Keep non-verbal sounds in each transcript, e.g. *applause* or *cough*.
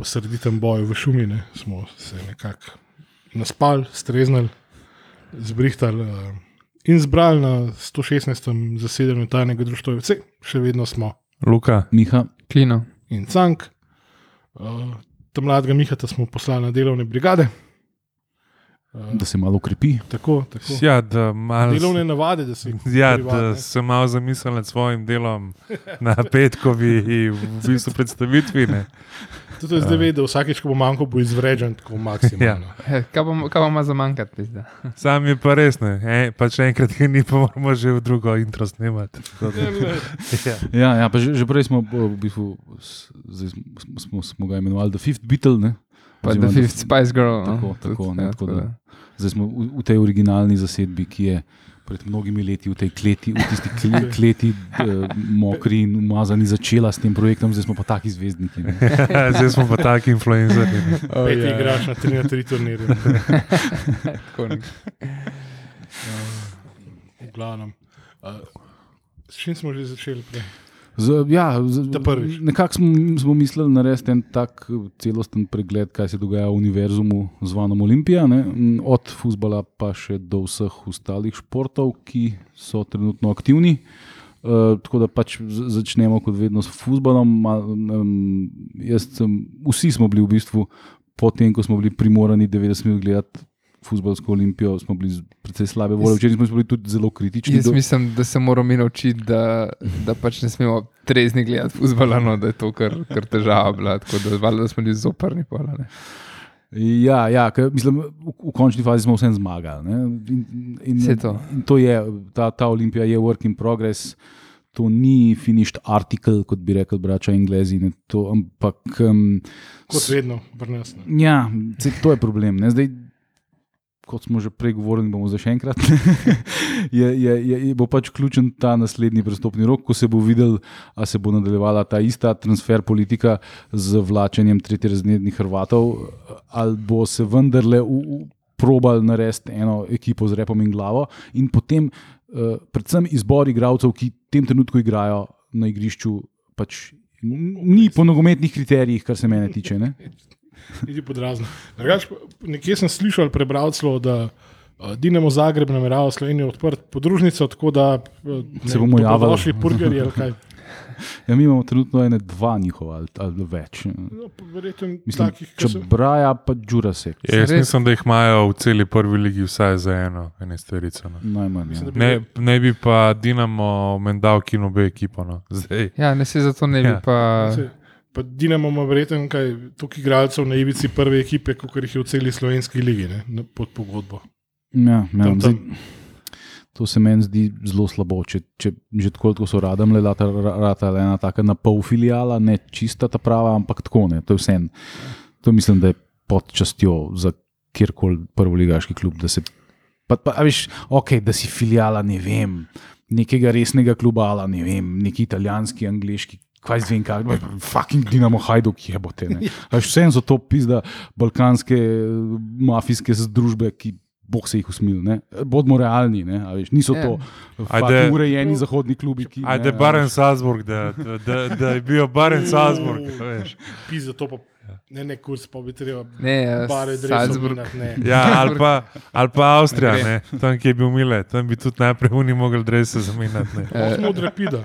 po sreditem boju v šumi, ne, smo se nekako naspali, streznili, zbrihtali uh, in zbrali na 116. zasedanju tajnega društva. Vse, še vedno smo. Luka, Miha, Klino. In cank, uh, tam mladega Mihata smo poslali na delovne brigade. Da se malo ukrepi. tako, tako. ja, da malo. Delovne navade, da *laughs* se Ja, privat, da sem malo zamislil nad svojim delom na petkovi v bistvu predstavitvi. Ne. Tudi zdaj ve, da vsakeč, ko bo manjko, bo izvrežen tako maksimalno. Eh, Kaj pa kaj pa ima za manjkati, pizda? Sam je pa res, ne. E, pa če enkrat ga ni, pa moramo že v drugo intro snemati. Da- Ja. Ja, ja, pa že, že prej smo, v bistvu, smo, smo, smo ga imenovali The Fifth Beatle. Ne? Pa The Fifth Spice Girl. no. Tako, tako, Tudi, ne, ja, tako tako da. da. Zdaj smo v, v tej originalni zasedbi, ki je pred mnogimi leti v tej kleti, v tisti kle, *laughs* kleti, uh, mokri in umazani, začela s tem projektom, zdaj smo pa taki zvezdniki. *laughs* Zdaj smo pa taki influencerji. *laughs* Oh, Peti ja. igraš na 3 na 3 turnirje. Tako nek- V glavnem. Uh, s čim smo že začeli prej? Z, ja, z, nekako smo, smo mislili narediti en tak eh, celosten pregled, kaj se dogaja v univerzumu, zvanem Olimpija, ne? M, od futbola pa še do vseh ostalih športov, ki so trenutno aktivni. Uh, tako da pač začnemo kot vedno s futbolom. Um, jaz sem, vsi smo bili v bistvu, potem ko smo bili primorani 90 minut gledati futbolsko olimpijo, smo bili precej slabe volje. Včeraj smo bili tudi zelo kritični. Jaz do- mislim, da se moramo mi naučiti, da, da pač ne smemo trezni gledati fuzbola, no, da je to kar, kar težava bila. Tako da, valjda, da smo bili zoprni. Pola, ne. Ja, ja ker, mislim, v, v končni fazi smo vsem zmagali. ne. In, in, Saj to. in to je, ta, ta olimpija je work in progress. To ni finished article, kot bi rekli brača Anglezi. Ne, to, ampak, um, Kot vedno, brnes. ja, to je problem. Ne, zdaj, kot smo že prej govorili, bomo zdaj še enkrat. *laughs* je, je, je, bo pač ključen ta naslednji prestopni rok, ko se bo videl, ali se bo nadaljevala ta ista transfer politika z vlačenjem tretjerazrednih Hrvatov, ali bo se vendarle v, v, probal narediti eno ekipo z repom in glavo, in potem uh, predvsem izbor igralcev, ki v tem trenutku igrajo na igrišču. Pač, Ni po nogometnih kriterijih, kar se mene tiče. Ne? Niti podrazno. Drugač, nekje sem slišal, prebral celo, da Dinamo Zagreb namerava Slovenijo odpreti podružnico, tako da uh, Se bomo javili. Vaši burgerji ali kaj. *laughs* Ja, mi imamo trenutno ene, dva njihova ali, ali več. No, verjetno Mislim, takih, ki so. Čebraja pa Jurasek. Ja, Jaz Res? mislim, da jih imajo v celi prvi ligi vsaj za eno, ene stvarice. No. Najmanj. Mislim, Ja. bi- Ne, ne bi pa Dinamo mendal kino obe ekipo. No. Zdaj. Ja, ne se zato ne bi Ja. pa. Se- Pa Dinamo ima verjetno kaj tukaj igralcev na ivici prve ekipe, kot jih je v celi slovenski ligi ne, pod pogodbo. Ja, ja, Tam, tam. to se meni zdi zelo slabo. Če, če že tako, tako so radom le rata, rata ena taka na pol filijala, ne čista ta prava, ampak tako ne. To je vse. To mislim, da je pod častjo za kjerkoli prvoligaški klub. Da se, pa, pa, veš, ok, da si filijala, ne vem, nekega resnega kluba, ali ne vem, neki italijanski, angliški. Kaj zvem, kaj je, fucking Dinamo Hajduk, je bo te. *laughs* Vse so to pizda balkanske mafijske združbe, ki Bog se jih usmil. Ne? Bodimo realni, ne? a veš, niso Ja. to Ajde. fucking urejeni zahodni klubi. Ki, Ajde, Baren. Salzburg, da, da, da, je bil Baren Salzburg. Pisa to pa ne, ne kurs, pa bi treba Ne, ja, bare dresov Salzburg. ne. Ja, ali pa, ali pa Avstrija, Ne tam, ki je bil Mile, tam bi tudi najprej oni mogli drese zamenjati. ne. Smo od rapida.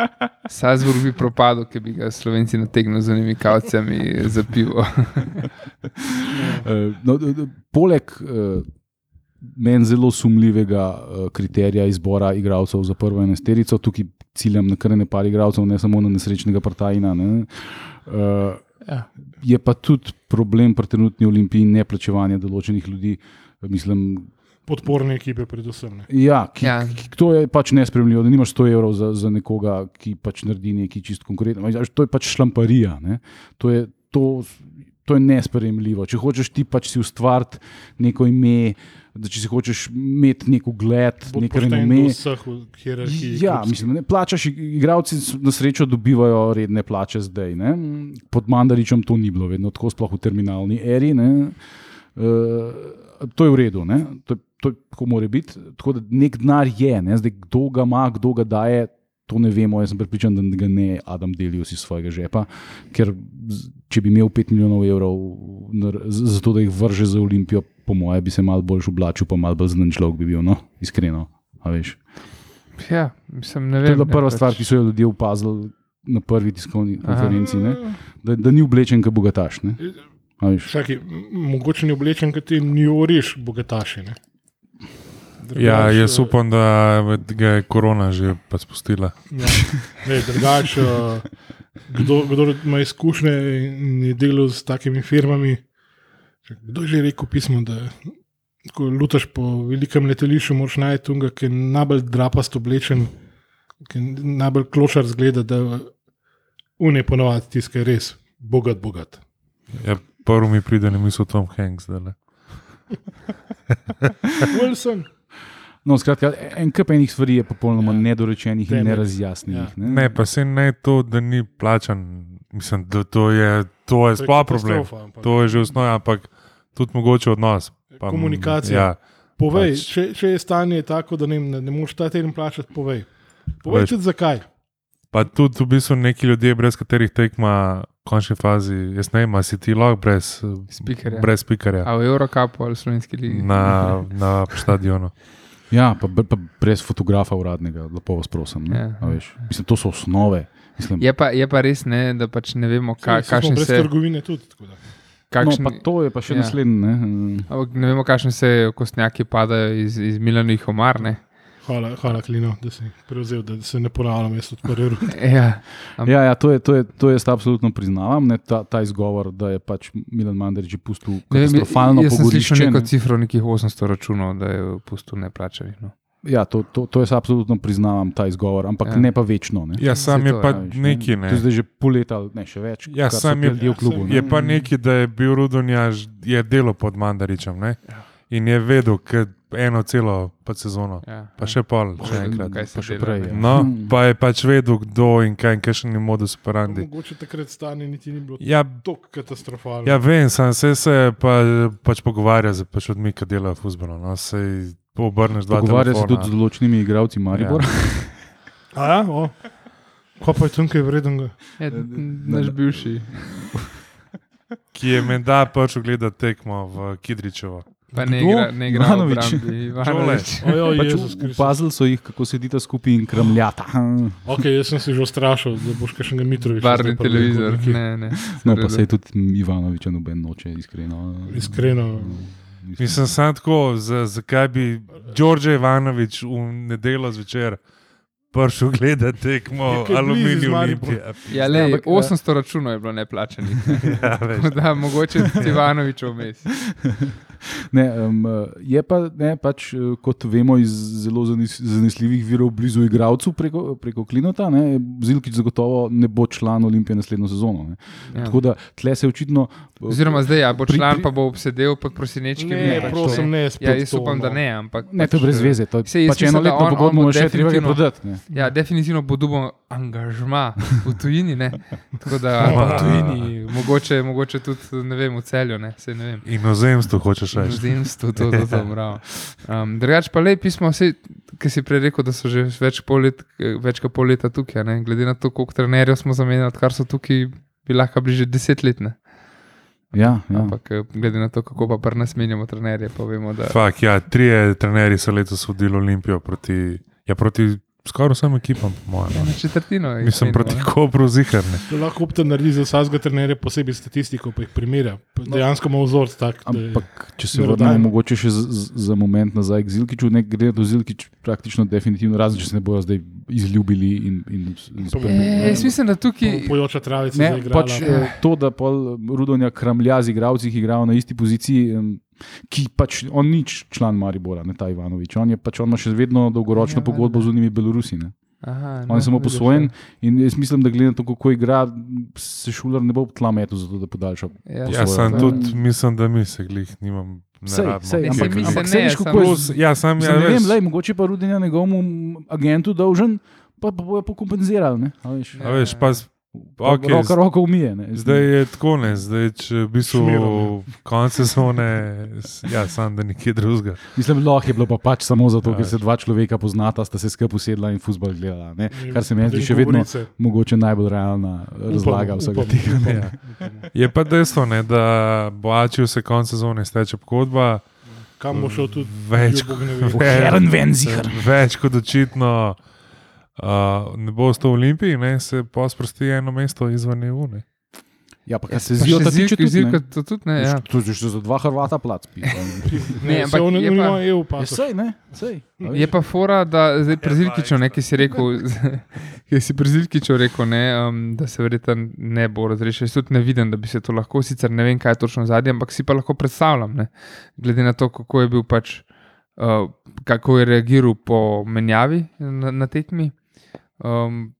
*laughs* Salzburg bi propadel, ker bi ga Slovenci nategnili z unimi kavcijami za pivo. *laughs* Eh, no, poleg uh, meni zelo sumljivega uh, kriterija izbora igralcev za prvo enesterico, tukaj ciljam na kar ne par igralcev, ne samo na nesrečnega partajna. Ne, uh, Ja. je pa tudi problem pri trenutni olimpiji neplačevanja določenih ljudi. Mislim, Podporne ekipe, predvsem. Ne. Ja, ki, Ja. Ki, to je pač nespremljivo, da nimaš 100 evrov za, za nekoga, ki pač naredi nekaj čist konkretno. To je pač šlamparija. Ne? To je, to, to je nespremljivo. Če hočeš ti pač si ustvariti neko ime, da če si hočeš imeti nek ugled, nek renome. vseh v hierarhiji. Ja, klubski. mislim, ne, plačaš, igravci na srečo dobivajo redne plače zdaj. Ne? Pod Mandaričem to ni bilo vedno tako, sploh v terminalni eri. Ne? Uh, to je v redu, ne? to, to tako mora biti. Tako da nek denar je, ne? zdaj kdo ga ima, kdo ga daje, to ne vemo. Jaz sem pripričan, da ga ne Adam delijo iz svojega žepa, ker če bi imel 5 milijonov evrov za to, da jih vrže za Olimpijo, po moje bi se malo bolj oblačil, pa malo bolj znan človek bi bil, no, iskreno. a veš. Ja, mislim, ne To vem. je bila ne, prva pač- stvar, ki so jo ljudje opazili na prvi tiskovni konferenci, ne? da, da ni oblečen, kot bogataš. ne. A veš. Čakaj, m- mogoče ni oblečen, kot ti ni oriš, bogataši. Ne? Drugač, Ja, jaz upam, da ga je korona že spustila. Ja, ne, drugač, eh, kdo, kdo ima izkušnje in je delal s takimi firmami. Kdo je že rekel pismo, da ko lutaš po velikem letališču, moraš najti unga, ki je najbolj drapast oblečen, ki je najbolj klošar zgleda, da unaj ponovadi tiskaj je res bogat, bogat. Ja, prvo mi pride na misel Tom Hanks. Wilson. No, skratka, en kup enih stvari je popolnoma Ja. nedorečenih in Temelj. nerazjasnjenih. Ja. Ne? Ne, pa se ne to, da ni plačan. Mislim, da to je, to je sploh problem. ampak- To je že osnova, ampak tudi mogoče odnos. Pa, Komunikacija. Ja, Povej, Pač- če, če je stanje tako, da ne, ne, ne moreš ta teden plačati, povej. Povej tudi zakaj. pa tudi v bistvu neki ljudje, brez katerih tekma v končni fazi, jaz ne vem, a si ti lahko brez Spikerja. Brez spikerja A v Eurocupu ali slovenski ligi? na, na stadionu. *laughs* Ja, pa, pa brez fotografa uradnega, lepo vas prosim. ne. Ja. A veš. Mislim, to so osnove. Mislim, Je pa, je pa res ne, da pač ne vemo, ka, Saj, saj smo kakšen brez se, trgovine tudi. tako da. no, kakšen, pa to je pa še ja. naslednji. Ne? ampak ne vemo, kakšen se kostnjaki padajo iz, iz Milanovih omar. Ne? Hvala, hvala Klino, da si prevzel, da se ne ponavljam, jaz odprl. *laughs* Ja, Am- Ja, ja, to, je, to, je, to jaz absolutno priznavam, ne, ta, ta izgovor, da je pač Milan Mandarič pustil ne vem, katastrofalno jaz sem slišal pogorišče. neko ne. cifro, nekih 800 računov, da je pustil neplačanih. No. Ja, to, to, to jaz absolutno priznavam, ta izgovor, ampak Ja. ne pa večno. Ne. Ja, sam je to, pa ja, To je ne. zdaj že pol leta, ne še več. Ja, sam je- ljudje v klubu. Ne. Je pa neki, da je bil Rudonjaž, je delo pod Mandaričem ne? Ja. in je vedel, ker eno celo pa sezono, Ja, pa še pol, še Ja, enkrat. se pa še dela, prej, ne. ja. No, Hmm. pa je pač vedel, kdo in kaj, in kakšen je modus operandi. Mogoče takrat stanje niti ni bilo Ja, tako katastrofalno. ja vem, sem se, se pa, pač pogovarja z pač ljudmi, ki delajo v futbolu. No, sej obrneš dva Pogovarja se telefona. tudi z določenimi igralci Maribora. *laughs* A ja, o. Kaj pa je tam, kaj vreden? Ja, naš bivši. ki je menda prišel gledati tekmo v Kidričevo. Pa ne igra, ne igra Ivanovič. Pač. Opazili so jih, kako sedita skupaj in kramljata. Ok, jaz sem se že ustrašil, da boš še nekaj Mitroviča. Pa televizor. Ne, ne. No, pa se je tudi Ivanovič noben noče, iskreno. Iskreno. Mislim, sam tako, za- zakaj bi Đorđe Ivanovič v nedeljo zvečer prišel gledati tekmo Ja, Aluminij. Olimpije. Ja, le, ampak, 800 računov je bilo neplačanih. *laughs* Ja, da, mogoče *laughs* Ivanovič vmes. *laughs* Ne, um, je pa, ne, pač, eh, kot vemo iz zelo zanes- zanesljivih virov blizu igralcev preko, preko Klinota, ne, Zilkič zagotovo ne bo član Olimpije naslednjo sezono. Ne. Ja. Tako da tle se očitno. eh, Oziroma, zdaj ja, bo Pri- član, pri- pa bo obsedel pod prosinečkim. Ne, pač prosim, to. ne, spet Ja, jaz to, upam, no. da ne, ampak. Ne, to je pač, brez eh, veze. To je pač mislim, eno on pogodbo, še treba prodati. ne. Ja, definitivno bo dubo angažma v tujini. Ne? Tako da *laughs* v tujini, mogoče, mogoče tudi ne vem, v celju. Ne? Saj ne vem. Inozemstvo hočeš reči. *laughs* Zimstvo, to, to, to, bravo. Um, Drugač pa le pismo, ki si prej rekel, da so že več, pol let, več kot pol leta tukaj. Ne? Glede na to, koliko trenerjev smo zamenjali, kar so tukaj, bi lahko bili že desetletne. Ja, ja. Ampak eh, glede na to, kako pa pri nas menjamo trenerje, pa vemo, da Fak, ja, trije trenerji so letos vodili Olimpijo proti, ja, proti skoraj vsem ekipam, po mojem. Ja, no. na četrtino. Mislim, menimo, proti ne. Kopru ziharne. To lahko opta naredi za vsakega trenerja posebej statistiko, pa jih primerja. Pa Dejansko ima vzorc tak. Ampak, če se vrnemo mogoče še z, z, za moment nazaj k Zilkiču, ne gre do Zilkič praktično definitivno, razen če se ne bojo zdaj izljubili in, in, in E, jaz mislim, da tukaj. Pojoča travica Ne, zaigrala. pač, eh, to, da pol Rudonja kramlja z igravci, ki igrajo na isti poziciji, ki pač on ni član Maribora, ne ta Ivanovič. On, je, pač, on ima še vedno dolgoročno Ja, pogodbo z unimi Belorusi. Ne. Aha, On je samo vidiš, posvojen in jaz mislim, da glede na to, kako igra, se šuler ne bo tla metu za to, da podaljša. Ja, Ja, sam Ja. tudi mislim, da mi se glih nimam. Sej, sej, ampak, mi se ne, sej veš, samo- kako je Plus, z- ja, sam Mislim, ja, ne vem, lej, mogoče pa Rudinja njegovemu agentu dolžen, pa, pa bojo pokompenzirali. Ne? A veš. a veš, pa, s- Ok, Roka roko umije. Ne. Zdaj je tako, ne, zdaj če v bistvu Šmelo. konec sezone, s- ja, sam da nekje drugega. Mislim, lahko je bilo pa pač samo zato, Ja. ker se dva človeka poznata, sta se skupaj usedla in futbol gledala. Ne. Kar se meni zdi še vedno govorice. mogoče najbolj realna razlaga vsega tega. upamo, Ja. Je pa dejstvo, ne, da Boačiju se konec sezone steče pogodba. Kam bo šel tudi Več, Bog ne ve. Heren Venziger. več kot očitno uh, ne bo ostal v Olimpiji, ne, se pa sprosti eno mesto izven EU. Ne. Ja, pa Ja, se zdi, da tiče Zilka- tudi. Zilka ne. to tudi ne. Ja. To je že za dva Hrvata plac. *laughs* Ne, Ne, se ampak on je nima pa- EU Ja, pasa. sej, ne, sej. A veš? Je pa fora, da zdaj pri Ja, ne, ki si rekel, *laughs* ki si pri Zilkiču rekel, ne, um, da se verjetno ne bo razrešil. Jaz tudi ne vidim, da bi se to lahko, sicer ne vem, kaj je točno zadnje, ampak si pa lahko predstavljam, ne, glede na to, kako je bil pač, uh, kako je reagiral po menjavi na, na tekmi. Um,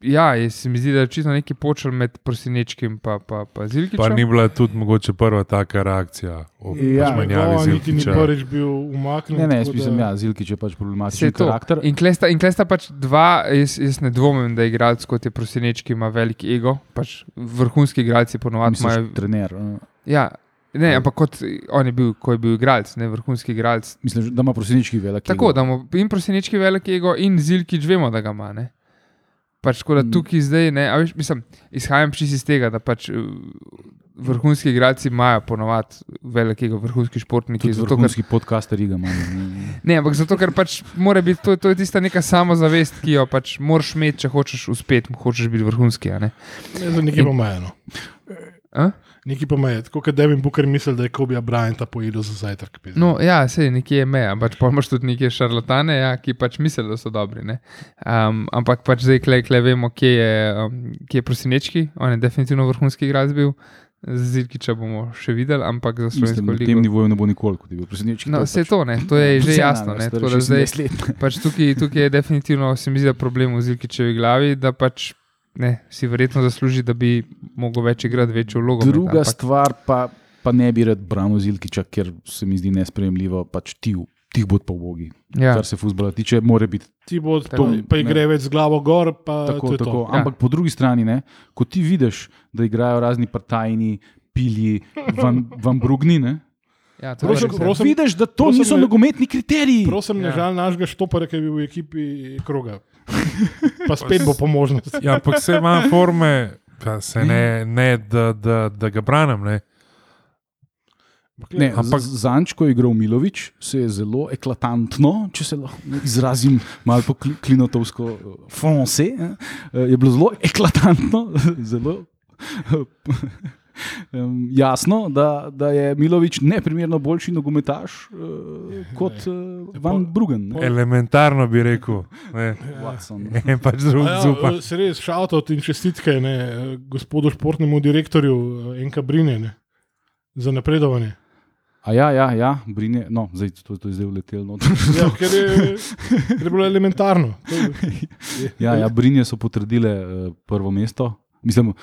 ja, jaz se mi zdi, da je očitno neki počel med prosinečkim in pa, pa, pa Zilkičem. Pa ni bila tudi mogoče prva taka reakcija Ja, pač Njegova niti ni prvič bil umaknjen. Ne, ne, jaz mislim, da- ja, Zilkič je pač problematičen to. karakter. In klesta, in klesta pač dva, jaz, jaz ne dvomim, da je igralec kot je prosinečki, ima velik ego. Pač vrhunski igralci ponovadi imajo. trener. Ja, ne, ampak kot on je bil, ko je bil igralec, ne vrhunski igralec. Mislim, da ima prosinički velik. Tako, ego. da mu in prosinečki velik ego, in Zilkič vemo, da ga ima. Ne? Pač tako da Mm. tukaj zdaj, ne, a veš, mislim, izhajam čisto iz tega, da pač uh, vrhunski igralci imajo ponovadi velikega, vrhunski športniki. Tudi zato, ker- vrhunski podcaster ga ima. ne. Ampak zato, ker pač mora biti to, to je tista neka samozavest, ki jo pač moraš imeti, če hočeš uspeti, hočeš biti vrhunski. a Ne? Ne, za nekaj. No. A? Nekaj pa imajo. Tako kot Devin Booker misli, da je Kobe Bryant pojedel za zajtrk. pizda. No, ja, sej nekje je meja, pač pa imaš tudi neke šarlatane, ja, ki pač mislijo, da so dobri. Um, ampak pač zdaj, klej, klej vemo, kje je, um, kje je prosinečki, on je definitivno vrhunski igralec bil. Zilkiča bomo še videli, ampak za slovensko na tem ligo. nivoju ne bo nikoli, kot je bil prosinički. No, vse to, ne, to je že jasno. Ne, tako da zdaj, pač tukaj, tukaj je definitivno, se mi zdi, da problem v Zilkičevi glavi, da pač ne, si verjetno zasluži, da bi mogel več igrati večjo vlogo. Druga stvar pa, pa ne bi rad branil Zilkiča, ker se mi zdi nespremljivo, pač ti, ti bod pa ubogi. Ja, Kar se futbola tiče, mora biti Ti bo Tako, pa, igre več z glavo gor. Pa tako. to to. tako. Ja. Ampak po drugi strani, ne, ko ti vidiš, da igrajo razni partajni, pilji, van, van brugni, ne, ja, to Prosim, ja. prosim, vidiš, da to prosim, niso ne- nogometni kriteriji. Prosim, ne Ja. žal našega štopara, ki je bil v ekipi kroga. Pa spet bo po možnosti. Ja, ampak se ima forme, pa se ne, ne da, da, da ga branim. Ne. Ne, Ampak- Zanč, ko je igral Milovič, se je zelo eklatantno, če se lahko izrazim malo po kli- klinotovsko, eh, fonse, eh, je bilo zelo eklatantno, *laughs* zelo em, jasno, da, da je Milovič neprimerno boljši nogometaš eh, kot eh, Van Brugen. ne. Elementarno bi rekel. Ne. Watson. *laughs* En pač drug Ja, zupa. eh, se res šaltot in čestitke ne, gospodu športnemu direktorju Enka Brine ne, za napredovanje. A ja, ja, ja, Brinje, no, zdaj to, to je zdaj uletelo. *laughs* Ja, ker, je, ker je bilo elementarno. Je- *laughs* Ja, ja, Brinje so potrdile uh, prvo mesto. Mislim, uh,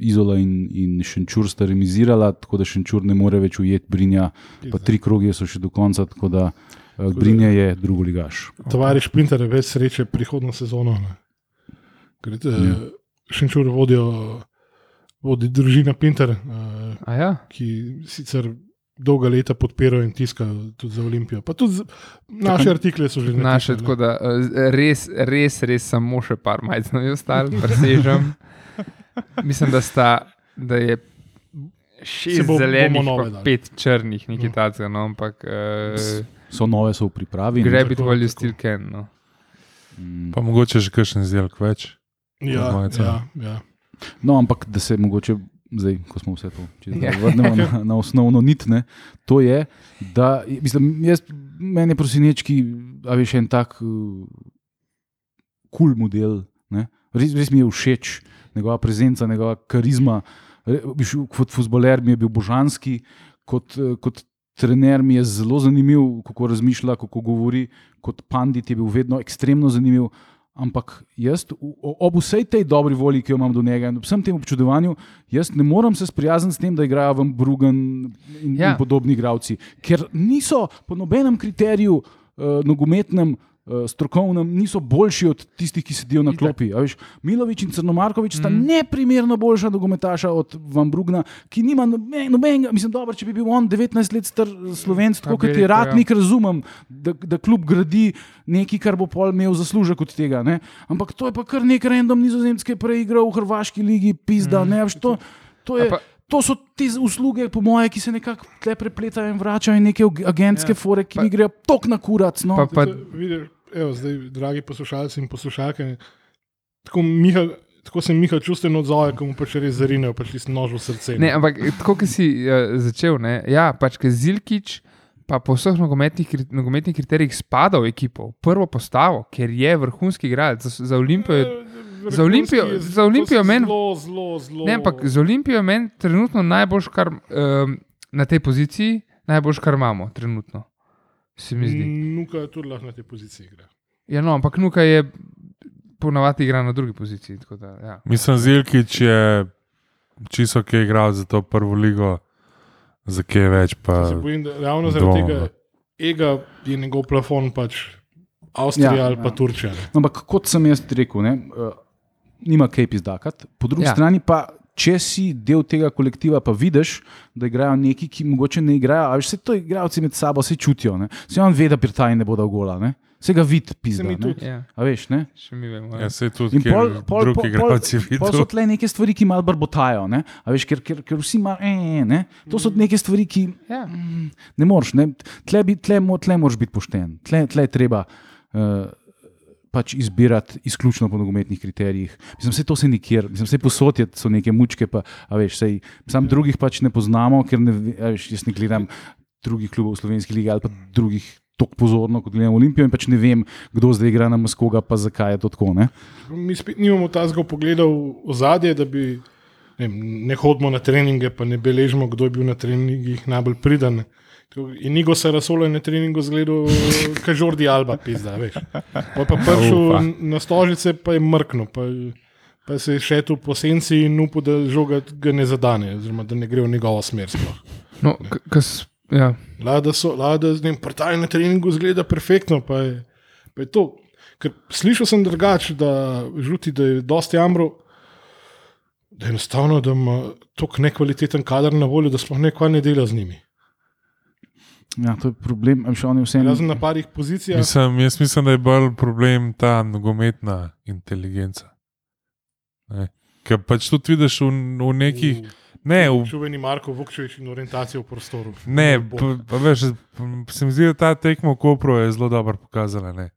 Izola in, in Šenčur sta remizirala, tako da Šenčur ne more več ujeti Brinja, pa tri kroge so še do konca, tako da uh, Brinje je drugo ligaš. Tovariš Pinter, več sreče prihodno sezono. ne. Ker, Ja. uh, Šenčur vodijo, vodi družina Pinter, uh, A ja, ki sicer dolga leta podpirajo in tiskajo tudi za Olimpijo. Pa tudi naše artikle so že naše, natisnili, tako da res, res, res samo še par majc na ostali, presežem. *laughs* Mislim, da sta, da je šest bo- zelenih, nove pet črnih, nekaj No. takega, no, ampak uh, So nove, so v pripravi. grab it while you still can. No. Mm. Pa mogoče že kakšen izdelek več. Ja, ja, ja. No, ampak da se mogoče, zdaj, ko smo vse to, če Ja. vrnemo na, *laughs* na osnovno nit, ne, to je, da mislim, jaz, meni je prosinečki, a veš, en tak kul uh, cool model. Ne. Res, res mi je všeč njegova prezenca, njegova karizma. Kot futboler mi je bil božanski, kot, eh, kot trener mi je zelo zanimiv, kako razmišlja, kako govori. Kot pandit je bil vedno ekstremno zanimiv. Ampak jaz, ob vsej tej dobri volji, ki jo imam do njega in ob vsem tem občudovanju, jaz ne morem se sprijazniti s tem, da igrajo v Brugen in, ja. Ja. in podobni igravci, ker niso po nobenem kriteriju uh, nogometnem uh, strokovnem, niso boljši od tistih, ki sedijo na klopi. Milovič in Crnomarkovič sta mm. neprimerno boljša nogometaša od Van Brugna, ki nima noben- nobenega, mislim, dobro, če bi bil on 19 let star slovenc, tako kot je rekel, ja. ratnik, razumem, da, da klub gradi nekaj, kar bo pol imel zaslužek od tega. Ne? Ampak to je pa kar nek random nizozemske preigral v Hrvaški ligi, pizda. Mm. Ne, a veš, to, to je. Pa- To so te usluge, po moje, ki se nekako tle prepletajo in vračajo, in neke ag- agentske ja, fore, ki pa- mi grejo tok na kurac. No. Pa, pa, Tako, vidiš, evo, zdaj, dragi poslušalci in poslušalke, tako, Miha, tako se Miha čustveno odzove, ko mu pač res zarinejo, pač ti nož v srce. ne, ampak tako, ki si uh, začel, ne, ja, pač ki Zilkič. Pa po vseh nogometnih, nogometnih kriterijih spada v ekipo, v prvo postavo, ker je vrhunski igralec za, za Olimpijo. je- Vrhunski za Olimpijo- je- za Olimpijo meni- Zelo, zelo, zelo. Ne, ampak za Olimpijo je meni trenutno najboljš, kar um, na tej poziciji, najboljš, kar imamo trenutno. Se mi zdi. Nuka tudi lahko na tej poziciji igra. Ja, no, ampak Nuka je ponavadi igra na drugi poziciji. tako Da, ja. Mislim, Zilkič je čisto kaj igral za to prvo ligo, za kaj več. Pa, Se bojim, da ravno zaradi dvomim, tega ega je njegov plafon pač Avstrija Ja, ali pa ja. Turčija. No, Ampak kot sem jaz rekel, ne, uh, nima kaj pizdakati. Po drugi Ja. strani pa. Če si del tega kolektiva, pa vidiš, da igrajo neki, ki mogoče ne igrajo, ali vse to igrajo med sabo, se čutijo. Ne? Se on ve, da pri taj ne bodo gola, ne? se ga vidi, Se tudi. Ja, A veš, ne? še mi vemo. ja, Ja. se tudi pol, pol, drugi pol, igralci pol so vidijo. tle neke stvari, ki malo brbotajo. ne. A Veš, ker, ker, ker vsi imajo, eh, ne. To so neke stvari, ki Ja. mm, ne moreš. Ne. Tle, bi, tle, mo- tle moraš biti pošten. Tle, tle treba. Uh, Pač izbirati izključno po nogometnih kriterijih. Mislim, vse to se nikjer, mislim, vse posod je- so neke mučke, pa, veš, sej, sam drugih pač ne poznamo, ker ne, veš, jaz ne gledam drugih klubov v slovenski ligi ali pa drugih tako pozorno, kot gledam Olimpijo in pač ne vem, kdo zdaj igra na Moskoga, pa zakaj je to tako. Ne? Mi spet nimamo tazga pogleda v ozadje, da bi ne, ne hodimo na treninge, pa ne beležimo, kdo je bil na treningih najbolj pridan. Tako, In Nigo se je na treningu zgledal, kot Žordi Alba, pizda, veš. Pa pa prišel na stožice, pa je mrknil, pa, pa se je šel po senci in upal, da žoga ga ne zadane, oziroma da ne gre v njegovo smer. sploh. No, kas, ja. Lada so, lada z njim, prtaj na treningu zgleda perfektno, pa je, pa je to. Ker slišal sem drugače, da žuti, da je dosti amro, da je enostavno, da ima tako nekvaliteten kader na voljo, da sploh nekaj ne dela z njimi. Ja, to je problem. a veš, oni vseeno- Razen na parih pozicijah. Mislim, jaz mislim, da je bolj problem ta nogometna inteligenca. Ne. Ker pač tudi vidiš v, v nekih. Ne, v, Čuveni Marko Vukčevič in orientacijo v prostoru. ne pa, pa veš, se mi zdi, da ta tekmo v Kopru je zelo dobro pokazala. Ne.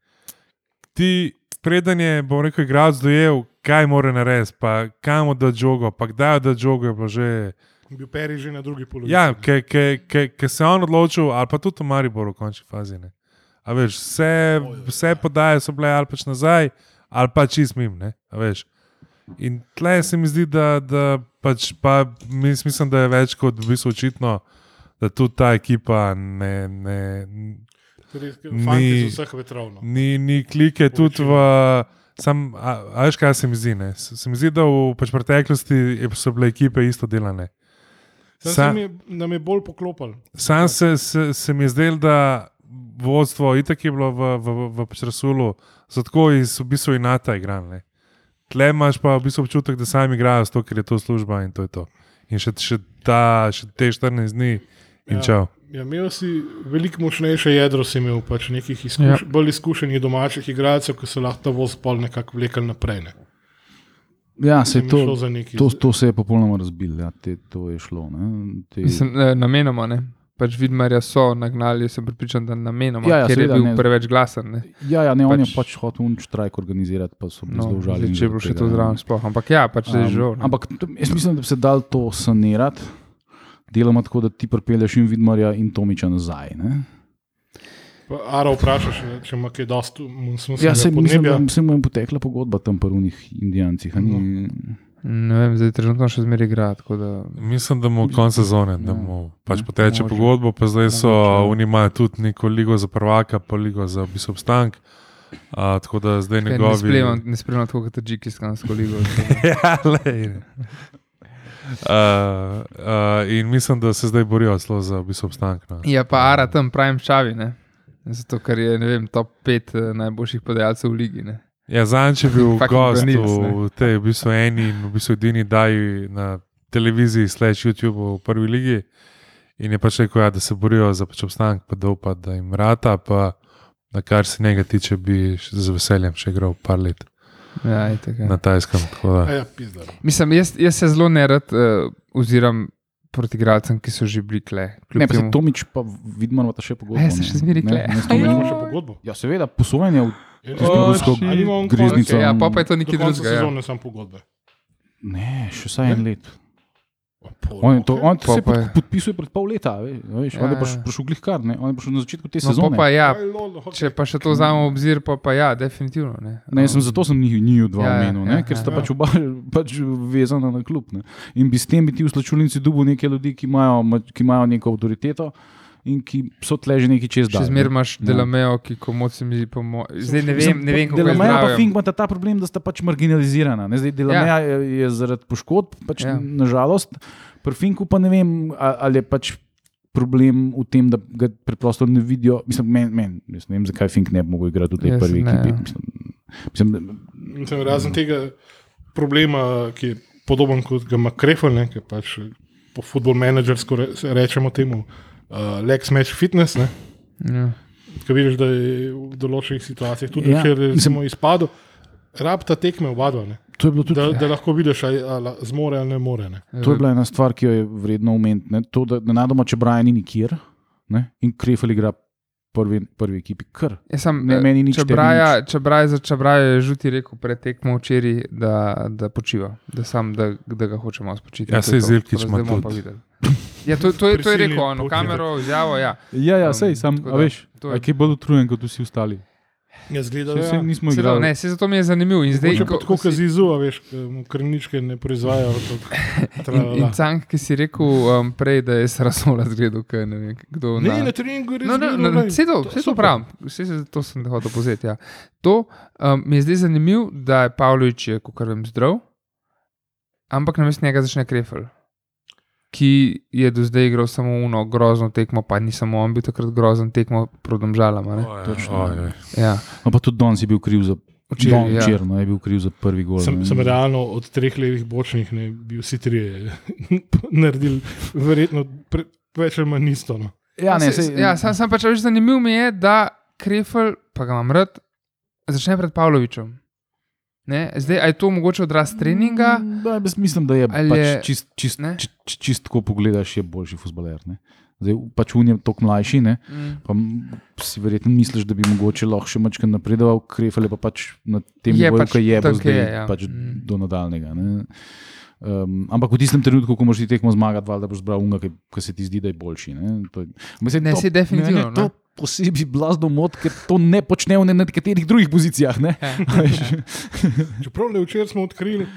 Ti, preden je, bom rekel, igralec dojel, kaj mora narediti, pa kam da žogo, pa kdaj da žogo, je bilo že. Bil Peri že na drugi polovici. Ja, ker se je on odločil, ali pa tudi v Mariboru v končni fazi. Ne. A veš, vse, vse podaje so bile ali pač nazaj, ali pa čist mim. In tle se mi zdi, da, da pač pa mis- mislim, da je več kot v bistvu očitno, da tudi ta ekipa ne, ne, Ni- vetrov. No. ni, ni klike tudi v. Sam, a, a veš, kaj se mi zdi? Ne? Se, mi zdi, da v pač preteklosti so bile ekipe isto delane. Sam Sa- se mi je, nam je bolj poklopil. Sam se, se, se mi je zdel, da vodstvo itak je bilo v, v, v, Rasulu, zato iz v bistvu inata igrali. Tle imaš pa v bistvu občutek, da sami igrajo, zato ker je to služba in to je to. In še, še, ta, še te 14 dni in Ja. čau. Ja, imel si veliko močnejše jedro, si imel pač nekih izkuš ja. bolj izkušenih domačih igralcev, ki so lahko ta voz pol nekako vlekli naprej. Ne. Ja, se to, to, to se je popolnoma razbil, ja, te, to je šlo. Ne, te, Mislim, eh, namenoma ne. Pač Vidmarja so nagnali, sem pripričan, da namenoma, Ja, ja, ker je seveda, bil ne. preveč glasen. Ne. ja, ja, ne, on pač- je pač hotel un štrajk organizirati, pa so bili No, zelo žaleni. če je bilo še to tega, zraven, sploh. Ampak ja, pač zdaj je žal. ne. ampak jaz mislim, da bi se dal to sanirati, deloma tako, da ti pripelješ in Vidmarja in Tomiča nazaj. Ne? Pa Ara vprašaš, če ima kaj dosti Ja, se mislim, podnebja. da se mu je potekla pogodba tam pri unih indijancih. a ni- Ne vem, zdaj trenutno še zmeraj igra. tako Da... Mislim, da mu konec sezone, da Ja. mu pač Ja, poteče može. pogodbo, pa zdaj so Mogoče. oni imajo tudi neko ligo za prvaka, pa ligo za v bistvu obstank. A, tako da zdaj Kaj, njegovi. Ne spremljam, ne spremljam tako kot Džikiskansko ligo. *laughs* ja, lej. Uh, uh, in mislim, da se zdaj borijo celo za obstanek. No. Ja, pa Ara tam pravim čavi. Ne. Zato, ker je vem, top 5 uh, najboljših podajalcev v ligi. Ne? Ja, Zanč je bil *laughs* gost Danils, v, tej v bistvu eni in v bistvu edini daji na televiziji, slash YouTube v prvi ligi. In je pač rekel, ja, da se borijo za pač obstanek, pa da upa, da jim rata. Pa, na kar se njega tiče, bi z veseljem še igral par let Ja, itak, ja. na tajskem. tako da. A Ja, pizda. Mislim, jaz, jaz se zelo nerad uh, oziram proti igralcem, ki so že bili kle. kljub Ne, pa se Tomič, pa vidimo, da ta še pogodbo. Ja, se ne. še zmeraj Ne, kle. ne, imamo Ajoj. še pogodbo. Ja, seveda, posojanje v tisto rusko greznico. Ja, pa, pa je to nekaj drugega. Ja. sezone sem pogodbe. Ne, še vsaj en let. Pol, On, je to, on Pa se pa pod, je- podpisuje pred pol leta. ve- Veš, Ja, on je ja. prišel, prišel glih kar, ne? on je prišel na začetku te No, sezone. pa pa ja, če pa še to vzamemo v obzir, pa, pa ja, definitivno. Ne. Ne, jaz sem zato sem njih, njih dva Ja, ja, omenil, ne, ja, ker sta ja. pač oba *laughs* pač vezana na klub. Ne. In bi s tem bi ti v slačulnici dubu neke ljudi, ki imajo, ma- ki imajo neko avtoriteto in ki so tle že neki čez dan. Še zmeraj imaš Ja. Delamejo, ki komu se mi zdi, po mo- zdaj ne vem, ne vem kako je pa zdravje. Fink imata ta problem, da sta pač marginalizirana. Ne? Zdaj Delameja ja. je, je zaradi poškodb, pač Ja. nažalost, pri Finku pa ne vem, ali je pač problem v tem, da ga preprosto ne vidijo. Mislim, men, men, jaz ne vem, zakaj Fink ne bi mogel igrati v tej Jaz prvi ne, ekipi. ja. Mislim, mislim, da- Mislim, razen tega problema, ki je podoben kot ga ima Krefel, ne, ki pač po re, se rečemo temu, uh, Lex Match Fitness, ne, Ja. ki vidiš, da je v določenih situacijah tudi Ja, če recimo izpadel, rabta tekme oba dva, ne, to je bilo tudi. da, da lahko vidiš, ali, ali zmore ali ne more. Ne. To je bila ena stvar, ki jo je vredno omeniti. ne. To, da nenadoma, če Brian ni nikjer ne, in Krefel igra prvi, prvi ekipi, kar. Jaz sem, Ne, meni nič, če tebi Braja, če za Čabraja je žuti rekel pred tekmo včeraj, da, da počiva, da, sam, da, da ga hoče malo spočiti. Ja, To je bomo tudi. pa videli. Ja, to, to, je, to je rekel on, v počitek. kamero, izjavo. Ja. Ja, ja, sej, sam, da, veš, to je- a kaj bolj utrujen kot vsi ostali. Jaz gledal, Saj, saj ja. nismo igrali. ne, se zato mi je zanimivo. In zdaj, ko- pa tako ko si- kazizu, a veš, ke mu krvničke ne proizvajajo. *laughs* In, in. Cank, ki si rekel um, prej, da je Sarasola zgledal, kaj ne vem, kdo Ne, na- na treningu je res. No, no, no, vse to, je vse to pravim, vse se, to sem hotel pozeti. Ja. To um, mi je zdaj zanimivo, da je Pavlović, je, kot vem, zdrav, ampak namesto njega začne Krefel, ki je do zdaj igral samo uno grozno tekmo, pa ni samo on bil takrat grozen tekmo proti žalama. Točno. Ojej. Ja. No, pa tudi danes je bil kriv za. Včeraj, Don, ja. včeraj, no, je bil kriv za prvi gol. Sem, ne. sem realno od treh levih bočnih, ne bi vsi trije *laughs* naredili, verjetno pre, več ali manj isto. No. Ja, ne, Se- ja, sam, sam pač več zanimiv mi je, da Krefel, pa ga imam rad, začne pred Pavlovičem. Ne? Zdaj, a je to mogoče odraz treninga? Mm, Da, jaz mislim, da je Ali pač je- čist, čist, ne? čist, čist, čist tako pogledaš, je boljši futbaler. Ne? Zdaj, pač un je tako mlajši, ne? Mm. pa si verjetno misliš, da bi mogoče lahko še malo napredoval, krefel je pa pač na tem nivoju, pač ki je bo zdaj je, ja. pač Mm. do nadaljnega. ne. Um, ampak v tistem trenutku, ko moraš ti tekmo zmagati, valjda boš zbral unga, ki, ki se ti zdi, da je boljši. Ne, to, je- Mislim, Ne, to- saj definitivno, meni je To ne. Posebej blazno mod, ker to ne počnejo na nekaterih drugih pozicijah. Ne? Ja. *laughs* Čeprav le včeraj smo odkrili,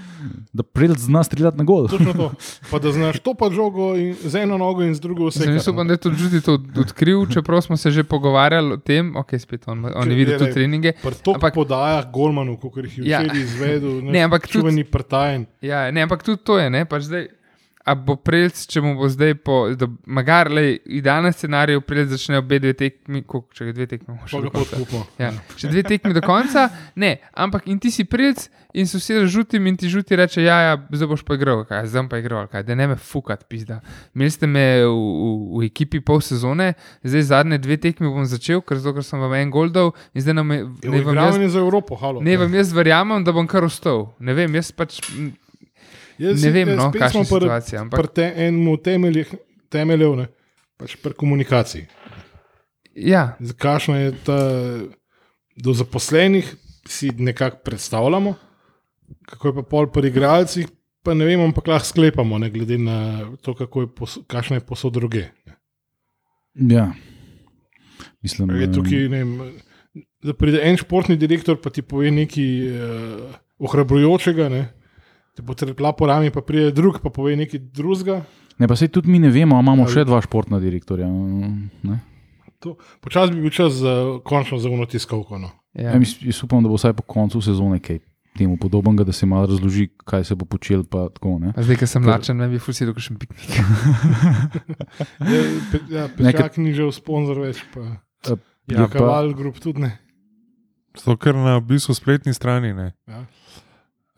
da prelc zna streljati na gol. to. *laughs* Pa da znaš to pa žogo in, z eno nogo in z drugo vse. Jaz upam, da je tudi Žudi to odkril, čeprav smo se že pogovarjali o tem, ok, spet on, on je videl tudi treninge. Pri toliko Ampak- podajah Golmanu, kot jih je Ja. včeraj izvedel, Ne, ampak tudi-. Ja, ne, ampak tudi to je, ne, pač zdaj. A bo prelc, če mu bo zdaj po, da magar, le, idealen scenarij, prelc začne obe dve tekmi, koliko, če dve tekmi še konca. podkupimo. Ja, še dve tekmi do konca, ne, ampak in ti si prelc in so vsi žutim in ti žuti reče, ja, ja zdaj boš pa igral, kaj, zdaj pa igral, kaj, da ne me fukat, pizda. Imeli ste me v, v, v ekipi pol sezone, zdaj zadnje dve tekmi bom začel, ker, zato, ker sem vam en gol dal in zdaj nam je, ne vem, jaz, za Evropo, halo. ne vem, jaz verjamem, da bom kar ostal. Ne vem, jaz pač Jaz ne vem, jaz no, kakšna smo pri- situacija. Ampak Pri te, enemu temeljih, temeljev, ne, pač pri komunikaciji. ja, Kakšna je ta do zaposlenih, si nekako predstavljamo, kako je pa pol pri igralcih, pa ne vemo, ampak lahko sklepamo, ne glede na to, kako je pos, kakšna je posod druge. Ja. Mislim, Je tukaj, ne vem, da pride en športni direktor, pa ti pove nekaj uh, ohrabrujočega, ne, te bo trpla po rami, pa pride drug, pa pove nekaj drugega. Ne, pa sej tudi mi ne vemo, a imamo Ali- še dva športna direktorja. Ne? Počasi bi bil čas za končno za unotiskovko. No. ja. Ja, mislim, jaz upam, da bo vsaj po koncu sezone kaj temu podobnega, da se malo razloži, kaj se bo počel. pa Tako, ne. A Zdaj, ker sem lačen, ne bi fusil, kot še piknik. *laughs* Ja, pe, ja, Ne, ker- Pečak ni že v sponzor več. Pa. Ja, kaval, grup tudi ne. To, kar na v bistvu spletni strani. Ne. Ja.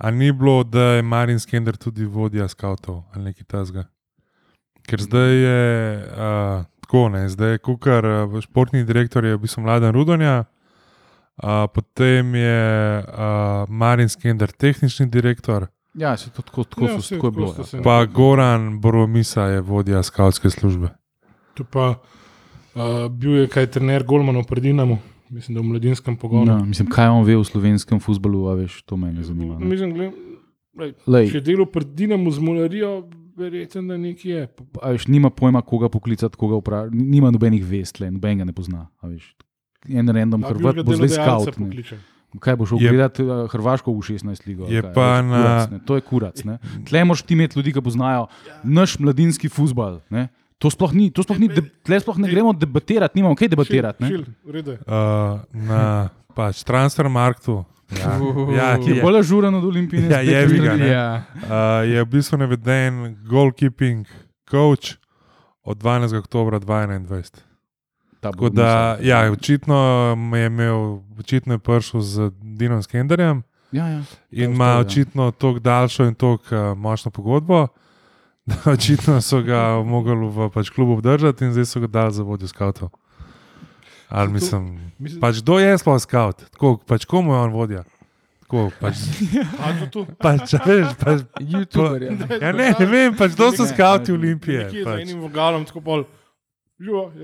A ni bilo, da je Marin Skender tudi vodja skavtov ali nekaj tasga. Ker zdaj je uh, tako, ne, zdaj je Kukar, športni direktor je v bistvu mladen Rudonja, uh, potem je uh, Marin Skender, tehnični direktor, Ja, se to tako, tako, Ja, saj tako je bilo. Ja. pa Goran Boromisa je vodja skavtske službe. Tu pa uh, bil je kaj trener Golmanov pred Dinamo, mislim, da v mladinskem pogonu. Ja, mislim, kaj on ve v slovenskem futbalu, a veš, to me zanima. Ne? Mislim, gled, lej, Lej, če delo pred Dinamo z Molarijo, verjetno da nekje je. a veš, nima pojma, koga poklicati, koga vprašati, nima nobenih vest, le, noben ga ne pozna. a veš. En random A Hrvat bo zdaj scout. ne. Kaj boš Je- gledati uh, Hrvaško v 16 ligo? Je kaj, pa veš, na- kurac, ne, to je kurac. ne. Tle moraš ti imeti ljudi, ki poznajo naš mladinski futbal. Ne. To sploh ni, to sploh ni, tle sploh ne gremo debatirati, nimamo kaj debatirati. ne. Šil, šil. Uh, na pač Transfermarktu. Ja, ja, Ki je je, bolj ažuren od Olimpije. Ja, je ga. Ja. uh, je v bistvu naveden goalkeeping coach od 12. oktobra 2021. Tako da, ja, očitno je imel, očitno je prišel z Dinom Skenderjem Ja, ja. in To ima ja. očitno tako daljšo in tako uh, močno pogodbo, *laughs* očitno so ga mogli v pač, klubu obdržati in zdaj so ga dali za vodjo skavtov. Ali To- mislim, Mislim, pač kdo je sploh skaut, tako pač komu je on vodja. Tako, pač, *laughs* pač, veš, pač, YouTuber. Ja. ja, ne, ne vem, pač, kdo so ne, Olimpije. Nekje Pač. enim vogalom, tako pol.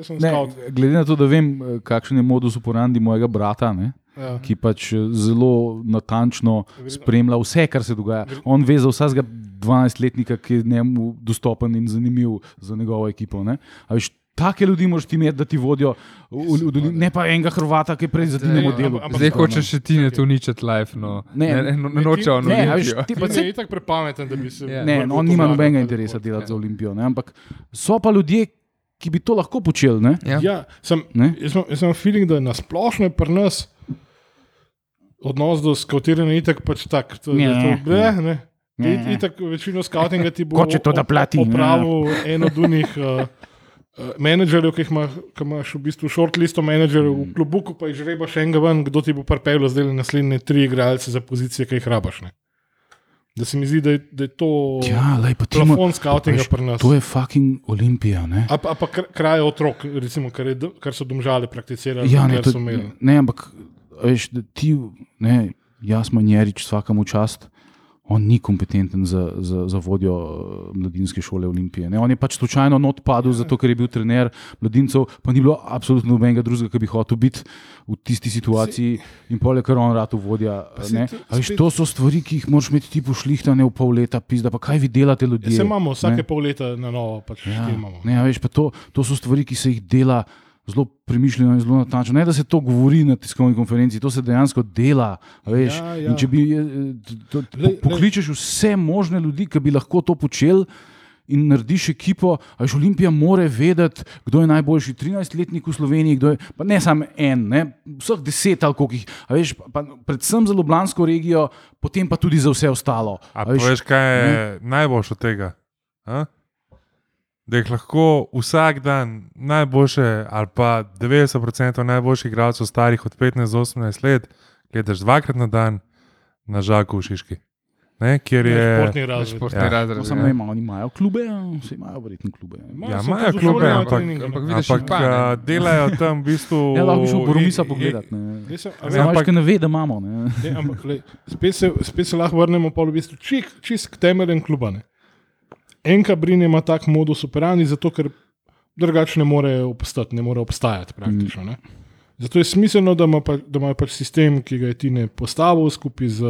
Sem Ne, scout. glede na to, da vem, eh, kakšen je modus operandi mojega brata, ne, Ja. ki pač eh, zelo natančno spremlja vse, kar se dogaja. On ve za vsakega 12-letnika, ki je njemu dostopen in zanimiv za njegovo ekipo. Ne, veš, Take ljudi moraš ti imeti, da ti vodijo, v, v, v, ne pa enega Hrvata, ki je prej za Dinamo delo. Zdaj hočeš še ti ne to uničiti live. No. Ne, Ne, ne, ne, ne on ne, a veš, Olimpijo. ti Ti pa pa se si tako prepameten, da bi se. Ja. Ne, vrgel on to nima nobenega interesa delati Ja. za Olimpijo. Ne? Ampak so pa ljudje, ki bi to lahko počeli. Ne? Ja. Ja, sem, Ne? jaz imam- jaz imam feeling, da na splošno je pri nas odnos do skautiranja itak pač tak. To, Ne. da to, ble, ne. Ne. It- Itak večino skautinga ti bo Kot če to da plati, ne. Opravil en od unih uh, uh, menedžerjev, ki, ima, ki imaš v bistvu shortlisto menedžerjev v klubu, ko pa jih žrebaš enega ven, kdo ti bo pripeljal zdaj naslednje tri igralce za pozicije, ki jih rabaš. Ne. Da se mi zdi, da je, da je to Ja, lej, plafon skautinga pri nas. To je fucking Olimpija. Ne? A a pa kr- kraj otrok, recimo, kar, je, kar so domžali prakticirali, Ja, ne, to, ne, ampak veš, ti, ne, jaz manjerič, vsakemu čast. On ni kompetenten za, za, za vodjo eh, mladinske šole Olimpije. Ne? On je pač slučajno not padel, zato ker je bil trener mladincev, pa ni bilo absolutno nobenega drugega, ki bi hotel biti v tisti situaciji in pol je kar on rado vodja. A Veš, to so stvari, ki jih moraš imeti ti pošlihtane v pol leta, pizda, pa kaj vi delate ljudje. Se imamo vsake ne. pol leta na novo, pač Ja, ja, imamo. ne, veš, pa to, to so stvari, ki se jih dela zelo premišljeno in zelo natančno. Ne, da se to govori na tiskovni konferenci, to se dejansko dela. a Veš, Ja, ja, ja. Če bi eh, to, po, pokličeš vse možne ljudi, ki bi lahko to počeli. In narediš ekipo, a veš, Olimpija mora vedeti, kdo je najboljši 13-letnik v Sloveniji, kdo je, pa ne samo en, ne, vseh deset ali koliko jih, a veš, pa, pa predvsem za Ljubljansko regijo, potem pa tudi za vse ostalo. A pa veš, kaj je najboljše od tega? A? Da jih lahko vsak dan najboljše, ali pa 90% najboljših igralcev, starih od 15 do 18 let, gledaš dvakrat na dan na žaku v Šiški. Ne, kjer je. Športni razred. Športni Ja. Razred. samo ja. imajo, oni imajo klube, vse imajo verjetno klube. Imajo, Ja, so imajo pač v klube, imajo ampak- ne. ampak vidiš Ampak jih pa, a, delajo tam v bistvu. *laughs* Ja, lahko bi šel Boromisa pogledat. Ne. Jaz sem- a Ne, veš, Samo ampak- ne ve, da imamo. Ne. Ne, ampak, lej, spet, se, spet se lahko vrnemo pa v bistvu čist, čist k temeljem kluba. Ne. Enka Brin ima tak modus operandi, zato ker drugače ne more obstati, ne more obstajati praktično. Ne. Zato je smiselno, da ima, pa, da ima pač sistem, ki ga je Tine postavil skupaj z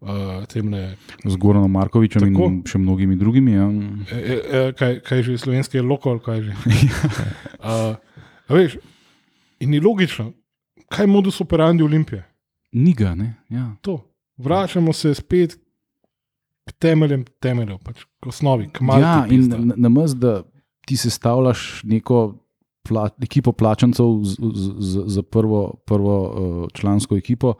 uh, temle, Z Goranom Markovičem Tako. in še mnogimi drugimi. Ja. e, e, e, kaj, kaj že slovenski je lokal, kaj že. *laughs* uh, veš, in ni logično, kaj je modus operandi Olimpije. Ni ga, ne. Ja. To. Vračamo se spet temeljem temeljev, pač k osnovi, k malu. ja, in na, na mest, da ti sestavljaš neko pla, ekipo plačancev z, z, z, za prvo, prvo uh, člansko ekipo.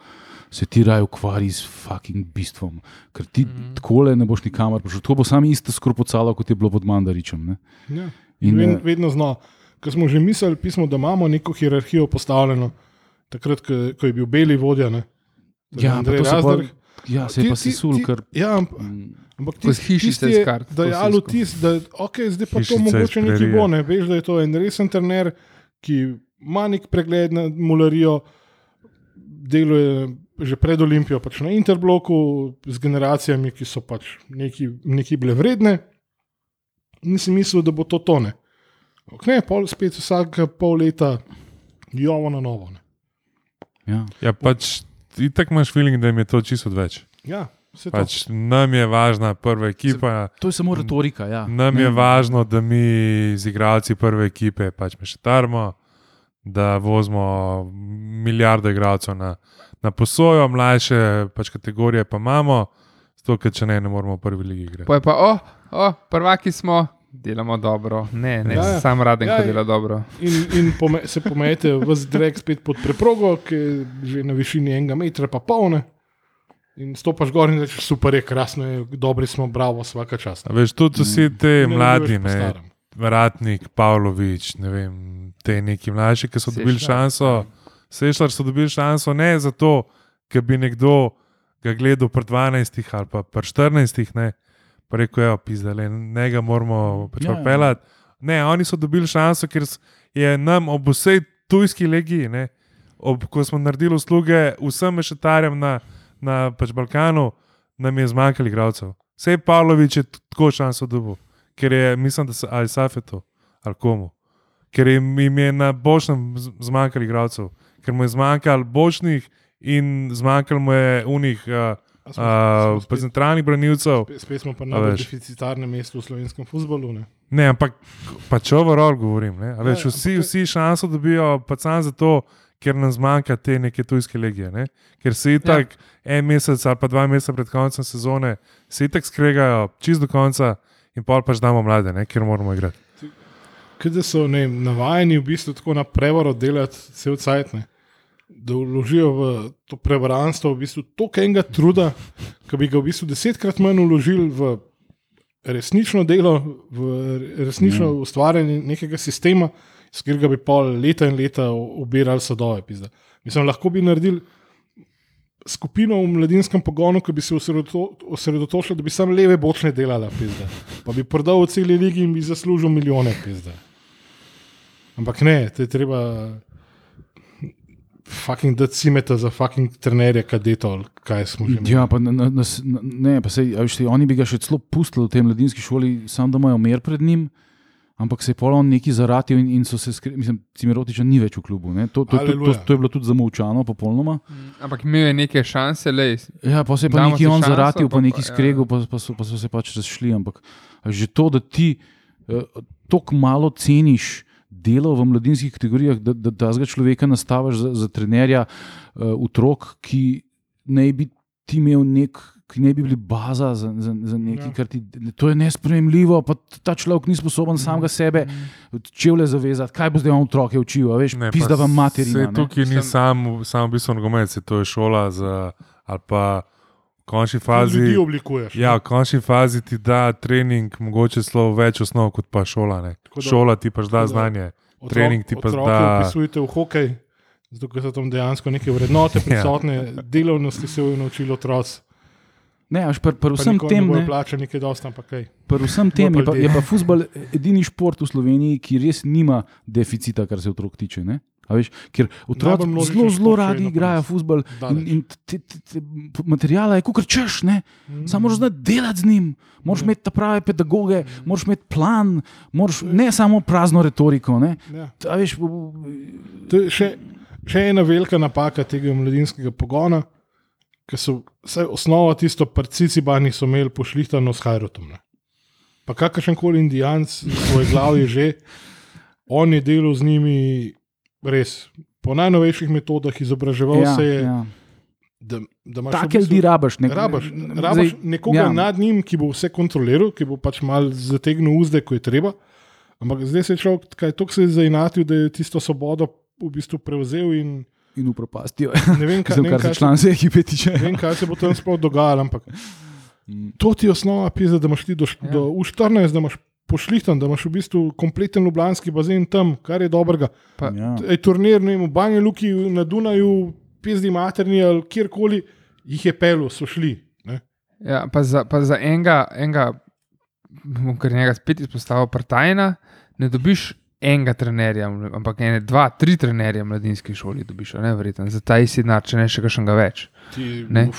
Se ti raje ukvarji s fucking bistvom, ker ti mm. -hmm. tako ne boš nikamor prišel. To bo samo isto skropocalo, kot je bilo pod Mandaričem. Ne? Ja. In, In, eh, Ved, vedno znova. ko smo že mislili, pismo, da imamo neko hierarhijo postavljeno, takrat, ko, je bil beli vodja. Ne? To je Ja, Andrej pa- Ja, se je Ti- pa ti- sesul, ti- ker. Ja, Mm. ampak Ko z tisti- hišice tisti je s kart, to Dajal vse vtis, da okay, zdaj pa to Hišica mogoče nekaj prerije. bo. Ne? Veš, da je to en resen trener, ki ima nek pregled nad mularijo, deluje že pred Olimpijo pač na interbloku z generacijami, ki so pač neki, neki bile vredne. Nisem mislil, da bo to tone. Ampak ne, pol spet vsake pol leta jovo na novo. Ne. Ja. Ja, pač ti tako imaš feeling, da jim je to čisto odveč. Ja, vse to. Pač nam je važna prva ekipa, To je samo retorika. Ja. nam Ne, je važno, da mi z igralci prve ekipe pač mešetarmo, da vozimo milijarde igralcev na, na posojo, mlajše pač kategorije pa imamo, zato ker če ne, ne moramo v prvi ligi igrati. Pa je pa, o, o, prvaki smo, delamo dobro. Ne, ne, Ja, ja, sam raden, Ja, ko ja. dela dobro. In, in pome, se pomete v zdrek spet pod preprogo, ki je že na višini enega metra, pa polne. In stopaš gor in rečeš, super je, krasno je, dobri smo, bravo, vsaka čast. A Veš, tudi vsi te Ne mladi, ne, starem. Ratnik, Pavlović, ne vem, te neki mlajši, ki so dobili Sešljar. šanso. Sešljar so dobili šanso ne zato, ker bi nekdo ga gledal pri 12 ali pa pri 14, ne, pa rekel, ja, pizdale, ne ga moramo pač Ja. ja. peljati. Ne, oni so dobili šanso, ker je nam ob vsej tujski legiji, ne, ob, ko smo naredili usluge vsem mešetarjem na, na pač Balkanu, nam je zmanjkalo igralcev. Sej Pavlović je tako šanso dobil, ker je, mislim, da se ali Safetu ali komu. Ker jim, jim je na bočnem z- zmanjkalo igralcev, ker mu je zmanjkalo bočnih in zmanjkalo mu je unih uh, uh, spet- centralnih branilcev. Spet, spet smo pa na veš. deficitarnem mestu v slovenskem futbolu. Ne? Ne, ampak pač overall govorim. Ne? A Veš, vsi, ampak- vsi šanso dobijo, pa samo zato, ker nam zmanjka te neke tujske legije. Ne? Ker se itak ja. en mesec ali pa dva meseca pred koncem sezone, se itak skregajo čist do konca in pol pač damo mlade, ne? ker moramo igrati. Kaj da so ne, navajeni v bistvu tako na prevaro delati vse vcajtne. Da vložijo v to prevaranstvo v bistvu toliko enega truda, ki bi ga v bistvu desetkrat manj vložili v resnično delo, v resnično mm. ustvarjanje nekega sistema, s katerega bi pol leta in leta ubirali sadove. Pizda. Mislim, lahko bi naredili skupino v mladinskem pogonu, ki bi se osredoto, osredotočila, da bi samo leve bočne delala, pizda. pa bi prodal v celi ligi in bi zaslužil milijone. Pizda. Ampak ne, te treba fucking dati cimeta za fucking trenerje, kadetov, kaj smo že imeli. Ja, pa na, na, na, ne, pa sej, ti, oni bi ga še celo pustili v tej mladinski šoli, samo da imajo mer pred njim. Ampak se je pol on neki zaratil in, in so se skrbeli, mislim, Cimerotiča ni več v klubu. ne. To, to, to, to, to, je bilo tudi zamolčano, popolnoma. Ampak imel je neke šanse, le. Ja, pa se je pa neki on šanso, zaratil, pa pa- neki ja. skregel, pa, pa, so, pa so se pač razšli. Ampak a že to, da ti uh, tako malo ceniš delo v mladinskih kategorijah, da, da, da tega človeka nastaviš za, za trenerja uh, otrok, ki naj bi ti imel nek. Ki ne bi bili baza za, za, za nekaj, Ja. kar ti. To je nespremljivo, pa ta človek ni sposoben samega sebe čevlje zavezati. Kaj bo zdaj on otroke učil, a veš, Ne, pizda vam materina. saj ne. Tukaj ni Mislim- samo sam v bistvu nogomet, saj to je šola za, ali pa v končni fazi. oblikuješ. ne. Ja, v končni fazi ti da trening, mogoče celo več osnov kot pa šola. Šola ti pač da tako da- znanje. Otrok- trening ti pa otroke da- Vpisujete v hokej, zato ker so tam dejansko neke vrednote *laughs* Ja. prisotne, delovnosti se bojo naučili otroci. Ne, až pri pri Pa vsem tem. ne plačani, nekaj dosta, ampak kaj. Pri vsem tem je pa, je pa futbol edini šport v Sloveniji, ki res nima deficita, kar se otrok tiče. Ne? Veš, ker otroci zelo, zelo radi igrajo futbol. In, in te, te, te, materijala je kot češ, ne? Mm. samo moraš znati delati z njim, moraš imeti ta prave pedagoge, moraš imeti plan, moraš, ne samo prazno retoriko. Ne? Ja. A Veš, v- v- To je še, še ena velika napaka tega mladinskega pogona, ki so vsaj osnova tisto, parcici bani so imeli pošlihtano s Hajrotom. Ne. Pa kakršen koli indijanc, svoj glav je že, on je delal z njimi res po najnovejših metodah, izobraževal ja, se je. ja. Da, da imaš v Take ljudi rabaš. Ne, Rabaš, rabaš zdaj- nekoga ja. nad njim, ki bo vse kontroliral, ki bo pač mal zategnil uzde, ko je treba. Ampak zdaj se je človek kaj tako se je zainatil, da je tisto svobodo v bistvu prevzel in In v propastijo. ne vem, kaj, *laughs* Zdaj, ne kar se kaj, se, članske ekipe tiče. ne vem, kaj se bo tam sploh dogajalo. Ampak Mm. to ti je osnova, pisa, da imaš ti do, Ja. do v 14, da imaš pošlihtan, da imaš v bistvu kompleten ljubljanski bazen tam, kar je dobrega. Pa, Ja. Ej, turnir ne vem, v Banju Luki, na Dunaju, pizdi materni ali kjerkoli, jih je pelo, so šli. Ne? Ja, pa za, pa za enega, enega bom kar njega spet izpostavil, partajna, ne dobiš enega trenerja, ampak ene, dva, tri trenerje v mladinski šoli dobiš, ne verjetno, za ta isti denar, če ne še kakšnega več. Ti, Ne. uf,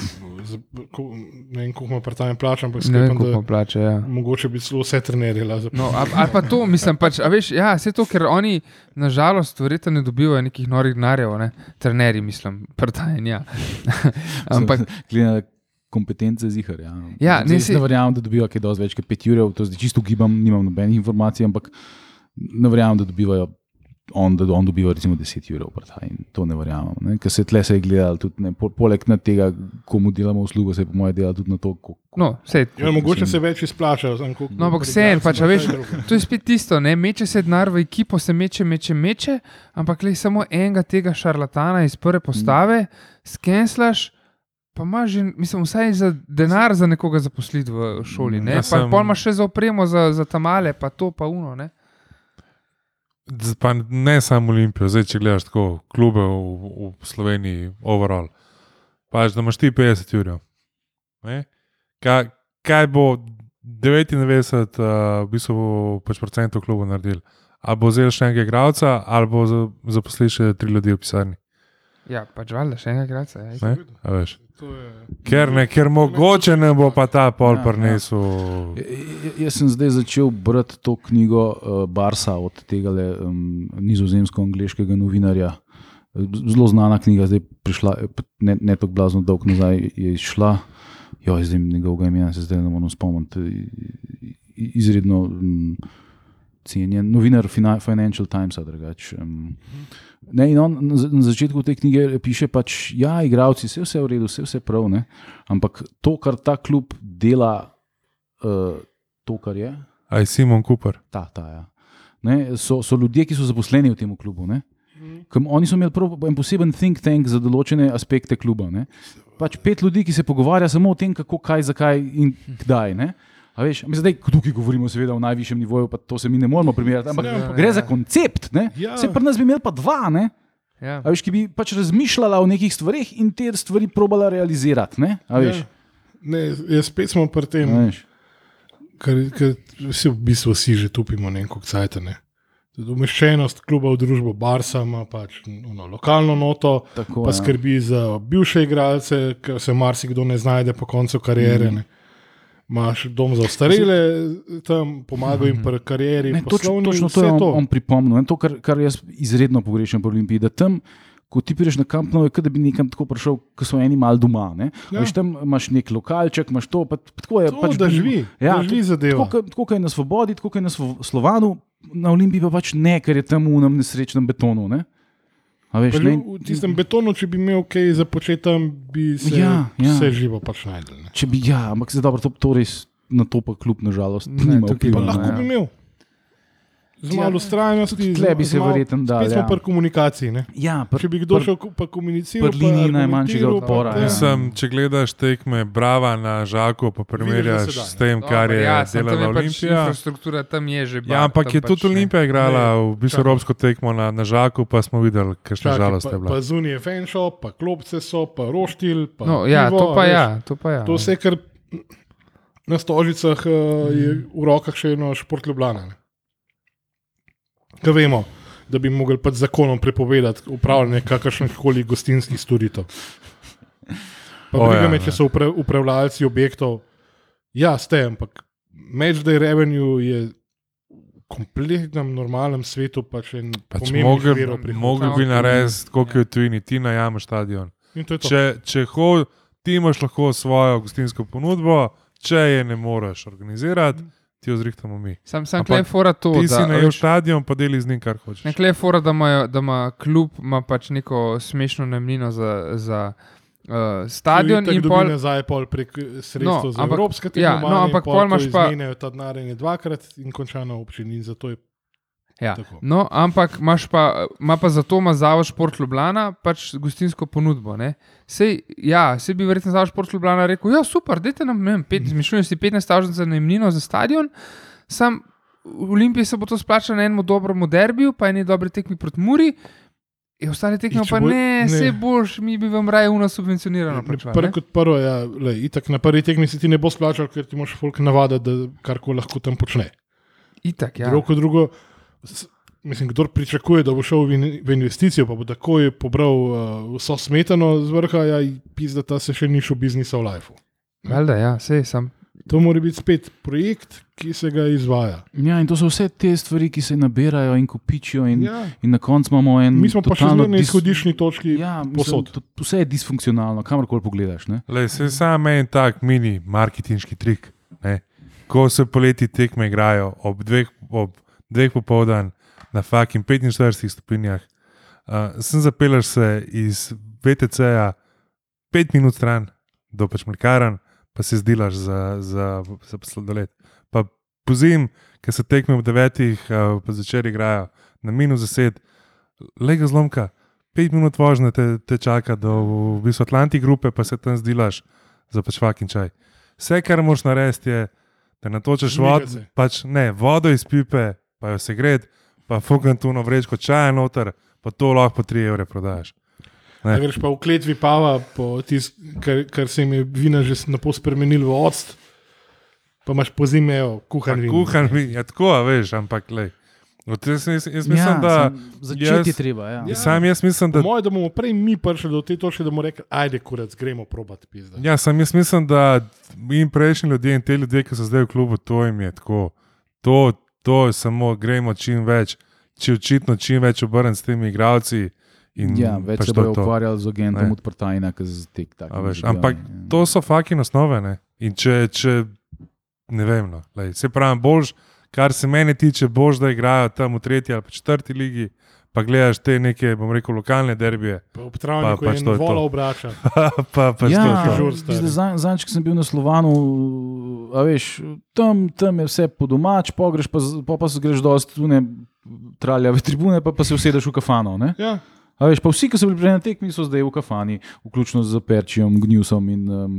ko, ne vem, koliko ima partajn plača, ampak Ne vem, sklepam, koliko da plače. Ja. mogoče bi celo vse trenerje lazo. No, ali, pa to, mislim, pač, a veš, ja, vse to, ker oni, nažalost, verjetno ne dobivajo nekih norih denarjev, ne? trenerji, mislim, partajn, ja. *laughs* ampak Glede kompetence zihar. Ja. Ja, ne, jaz si- ne verjamem, da dobivajo kaj dosti več kot 5 ur, to zdaj čisto ugibam, nimam nobenih informacij, ampak ne verjamem, da dobivajo. On, da on dobiva recimo 10 ur, in to ne verjamem. Ne? Ker se tle se je gledal, tudi, ne, po, poleg na tega, komu delamo uslugo, se je po mojem delal tudi na to, kako. no, sej, Ja, mogoče se več izplača. No, ampak vseeno, pač, a ima, veš, to je spet tisto, ne meče se denar v ekipo, se meče, meče, meče, ampak le samo enega tega šarlatana iz prve postave, skenslaš. Pa imaš, že, mislim, vsaj za denar za nekoga zaposliti v šoli. Ne? Ja, Pa sem- pol imaš še za opremo, za, za tamale, pa to, pa uno. Ne? Pa ne samo Olimpijo, zdaj če gledaš tako klube v, v Sloveniji, overall. Pač, da imaš ti 50 ur. Kaj, kaj bo 99 uh, v bistvu, pač procentov klubu naredil? Ali bo vzel še enega igralca, ali bo za- zaposlil še tri ljudi v pisarni. Ja, pač valjda, še enega igralca. Ja. Ker, ne, ker mogoče ne bo pa ta pol Ja, ja. prinesel. Ja, ja, Jaz sem zdaj začel brati to knjigo uh, Barsa od tega um, nizozemsko-angliškega novinarja. Zelo znana knjiga, zdaj prišla, ne, ne tako blazno dolgo nazaj je izšla. Jo, zdaj njegovega imena se zdaj ne morem spomniti. Izredno um, cenjen novinar Fina- Financial Timesa. Drugač, um, Ne, in on na za- na začetku te knjige piše, pač, ja, igravci, vse, vse je v redu, vse, vse je prav, ne? ampak to, kar ta klub dela, uh, to, kar je, Aj Simon Cooper. ta, ta ja. ne, so, so ljudje, ki so zaposleni v tem klubu. Ne? Kam, oni so imeli prav en poseben think tank za določene aspekte kluba. Ne? Pač pet ljudi, ki se pogovarja samo o tem, kako, kaj, zakaj in kdaj. Ne? A veš, mi zdaj tukaj govorimo seveda o najvišjem nivoju, pa to se mi ne moremo primerjati, ampak Ne, ampak- gre za koncept. Ne? Ja. Se pri nas bi imeli pa dva, ne? Ja. A veš, ki bi pač razmišljala o nekih stvarih in te stvari probala realizirati. Ne? A veš, Ja. Ne, jaz spet smo pri tem, ker, ker vsi v bistvu vsi že tupimo neko cajt. Umeščenost kluba v družbo Barsa ima pač ono, lokalno noto, Tako, pa ja. skrbi za bivše igralce, ker se marsikdo ne znajde po koncu kariere. Mm. Imáš dom za ostarele, tam pomagajo jim pri karieri, Ne, točno, točno to je on, to. on pripomnil. Ne, to, kar, kar jaz izredno pogrešam pri Olimpiji. Da tam, ko ti prideš na kamp, no, je da bi nekam tako prišel, ko so eni mal doma. Ne. Ja. Veš, tam imaš nek lokalček, imaš to. Pa, pa tako je, To, pač, da živi, ja, da živi zadeva. Tako, tako kot je na Svobodi, tako je na Slovanu, na Olimpiji pa pač ne, ker je tam v unem nesrečnem betonu. Ne. A Veš, ne, v tistem betonu, če bi imel kaj za početi bi se Ja, ja. vse živo pač najdel. ne. če bi, ja, ampak zdaj dobro, to, to res na to pa kljub, nažalost, Ne, nima tukaj vpliva. pa ne. Lahko ja. bi imel. Z Ja, malo ustrajnosti, tudi tle bi se verjetno dal, Spet smo ja. pri komunikaciji. Ne? Ja, pr, Če bi kdo pr- šel pa komuniciral, pri liniji najmanjšega odpora, ja. Mislim, če gledaš tekme Brava na Žaku, pa primerjaš s tem, kar je ja, delala je pač Olimpija. Infrastruktura tam je že bila. Ja, ampak je tudi Olimpija igrala v bistvu evropsko tekmo na, na Žaku, pa smo videli, kakšna žalost je pa, bila. pa zunije fanshop, pa klopce so, pa roštilj. Pa No, ja, pivo, to pa veš. ja, to pa ja. To vse, kar na stožicah uh, je v rokah še eno šport Ljubljana. Kaj vemo, da bi mogli pač z zakonom prepovedati upravljanje kakršnih koli gostinskih storitev. Briga ja, me, ne. če so upra, upravljalci objektov. Ja, ste, ampak matchday revenue je v kompletnem normalnem svetu pač en Pač mogel, mogel bi narediti, koliko je v tujini, ti najameš stadion. Je. Če, če ho, ti imaš lahko svojo gostinsko ponudbo, če je ne moreš organizirati, ti jo zrihtamo mi. Sam, sam Ampak klej fora to, Ti si da, najel veš, stadion, pa deli z njim, kar hočeš. Ne, klej fora, da, imajo, da ima klub ima pač neko smešno najemnino za, za uh, stadion in pol. nazaj pol prek eh, sredstev No, no, za ampak- evropske ja, tekmovanja. no, in ampak pol imaš pa- Izmenjajo ta denar in je dvakrat in konča na občini. In zato je Ja. tako. No, ampak pa, ima pa zato ima Zavod Šport Ljubljana pač gostinsko ponudbo. ne. Sej, ja, sej bi verjetno Zavod Šport Ljubljana rekel: Ja, super, dajte nam, ne vem, pet, zmišljujem si 15 tavžen za najemnino za stadion. Sam v Olimpiji se bo to splačalo na enem dobrem derbiju, pa eni dobri tekmi proti Muri. In ostale tekme pa bo- ne, ne. vse boš, mi bi vam raje uno subvencionirano plačali. Prvo ne? kot prvo, ja, lej, itak na prvi tekmi se ti ne bo splačal, ker ti moš folk navaditi, da karkoli lahko tam počne. Itak, Ja. Drugo, drugo, mislim, kdo pričakuje, da bo šel v, in, v investicijo, pa bo takoj pobral uh, vso smetano z vrha, ja, pizda ta se še ni šel biznisa v lifeu. Valjda, ja, sej sam. To mora biti spet projekt, ki se ga izvaja. Ja, in to so vse te stvari, ki se nabirajo in kopičijo, in, Ja. in na koncu imamo en. Mi smo pa še na izhodiščni točki. Ja, mislim, posod. to- Vse je disfunkcionalno, kamorkoli pogledaš. Lej, se samo en tak mini marketinški trik. Ne? Ko se poleti tekme igrajo ob dveh, ob dveh popoldan na fucking 45 stopinjah, uh, sem zapeljal se iz VTC-ja pet minut stran do pač mlekaran, pa se zdilaš za, za, za sladoled. Pa pozim, ker se tekme ob devetih, uh, pa začer igrajo na minus deset, lega zlomka. Pet minut vožnje te, te čaka do v bistvu Atlantik grupe, pa se tam zdilaš za pač fakin čaj. Vse, kar moraš narediti, je, da natočeš vodo, pač ne, vodo iz pipe, pa jo se gred, pa fukantuno vrečko čaja noter, pa to lahko po 3 evre prodaš. Ne. Da greš pa v kletvi pava, po tis, kar, kar se jim je vina že na pol spremenil v odst, pa imaš po zimejo kuhan vin. Kuhan vin, ja, tako, a veš, ampak. Od Jaz, jaz, jaz mislim, ja, da. sam- Začeti jaz- treba. Ja. Ja. Sam jaz mislim, da. Moje, da bomo prej mi prišli do te točke, da bomo rekli, ajde, kurac, gremo probat pizda. Ja, sam jaz mislim, da in prejšnji ljudje in te ljudje, ki so zdaj v klubu, to jim je tako. To, to je samo, gremo čim več, če očitno čim več obrniti s temi igravci. Ja, več pač se bojo ukvarjali z agentom Ne. od Partajna, ki z tek tako. veš, Ampak to so fucking osnove. Ne? In če, če ne vem, no, lej, se pravi, bož, kar se mene tiče, bož, da igrajo tam v tretji ali četrti ligi, pa gledaš te neke, bom rekel, lokalne derbije. Pa ob travniku Pa pač je vola obrača. *laughs* pa, pa Ja. Zanj, ko sem bil na Slovanu, a veš, tam, tam je vse po domač, pogreš pa, pa, pa se greš dosti tu ne traljave tribune, pa, pa se usedeš v kafano. Ne? Ja, A veš, pa vsi, ki so bili prej na tekmi, so zdaj v kafani, vključno z Perčijem, Gnjusom in um,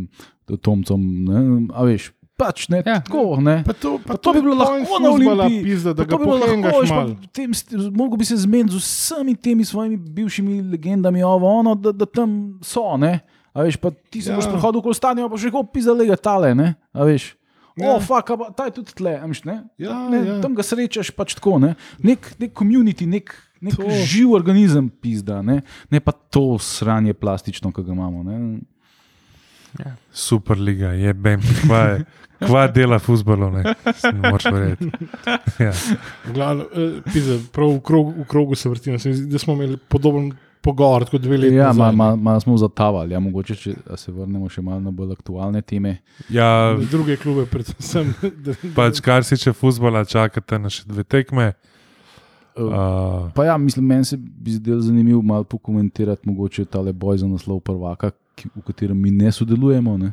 Tomcom. Ne? A veš, pač ne Ja. tako. Ne? pa to, Pa to bi bilo lahko na Olimpiji. Pizda, da Pa ga to bi bilo pohengaš lahko, veš, mal. pa tem Mogoče bi se zmenil z vsemi temi svojimi bivšimi legendami, ovo, ono, da, da tam so. Ne? A veš, pa ti se Ja. boš prehodil okoli stanja, pa še kako pizalega tale. Ne? A veš. Ja. O, oh, fuck, pa ta je tudi tle, a veš, ne? Ja, ne, ja. Tam ga srečaš pač tako, ne? nek, nek community, nek, nek To. živ organizem, pizda, ne? ne pa to sranje plastično, ki ga imamo. Ne? Super liga, je bem, kva, je, *laughs* kva dela futbolov, ne, Se ne moreš verjeti. *laughs* Ja. V glavnem, eh, pizda, prav v, krog, v krogu se vrtimo. Se mi zdi, Da smo imeli podoben pogovor kot dve leti Ja, malo ma, ma smo zatavali, ja, mogoče če se vrnemo še malo na bolj aktualne teme. Ja, Druge klube, predvsem. *laughs* da- pač kar se tiče futbola, čakate na še dve tekme. Uh, Pa ja, mislim, meni se bi zdelo zanimivo malo pokomentirati mogoče tale boj za naslov prvaka, v katerem mi ne sodelujemo, ne?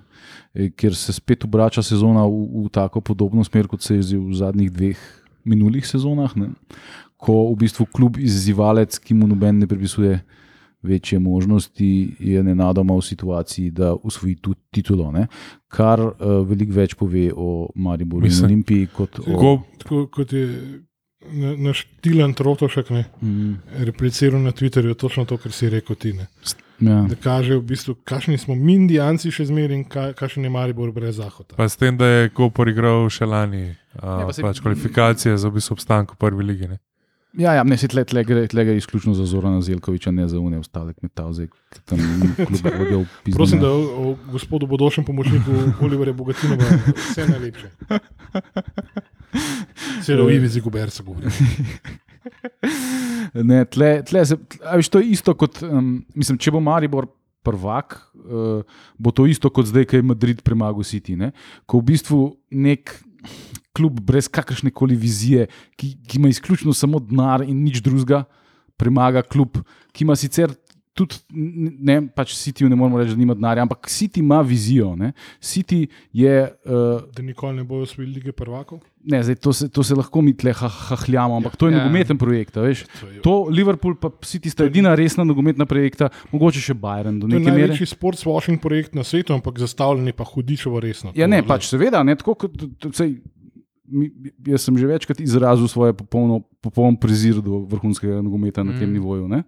E, ker se spet obrača sezona v, v tako podobno smer, kot se je v zadnjih dveh minulih sezonah, ne? ko v bistvu klub izzivalec, ki mu noben ne pripisuje večje možnosti, je nenadoma v situaciji, da usvoji tudi titulo, ne? kar uh, veliko več pove o Mariboru in Mislim, Olimpiji kot o. Ko, Tako kot je na- naš Tilan Trotošek ne, Mm, repliciral na Twitterju, točno to, kar si rekel ti. Ne. Ja. Da kaže, v bistvu, kakšni smo mi, Indijanci, še zmeraj in ka, kakšen je Maribor brez Zahota. pa s tem, da je Kopor igral še lani, uh, Ja, pa se- pač kvalifikacije za v bistvu obstanek v prvi ligi. Ne. Ja, ja, ne se tle, tle, gre, tle gre izključno za Zorana Zelkoviča, ne za une ostale kmetavze, ki tam kljub vodijo. Prosim, da o, o gospodu bodočem pomočniku Oliverja Bogatinova vse najlepše. *laughs* Celo v Ivici Guberca govori. *laughs* Ne, tle, tle se, a veš, to je isto kot, um, mislim, če bo Maribor prvak, uh, bo to isto kot zdaj, ko je Madrid premagal City. Ne? Ko v bistvu nek klub brez kakršne koli vizije, ki, ki ima izključno samo denar in nič drugega, premaga klub, ki ima sicer. Tudi, ne, pač City ne moremo reči, da nima denarja, ampak City ima vizijo. Ne. City je uh, Da nikoli ne bojo osvojili lige prvakov. Ne, zdaj, to, se, to se lahko mi tle ha- hahljamo, ampak to je Ja. ja. nogometen projekt. Veš? To je, To Liverpool pa City sta edina resna nogometna projekta, mogoče še Bayern do to je neke mere. največji sportswashing projekt na svetu, ampak zastavljen je pa hudičevo resno. Ja, ne, pač seveda, ne, tako kot sej, mi, jaz sem že večkrat izrazil svoje popolno, popoln prezir do vrhunskega nogometa na tem Mm. nivoju. Ne?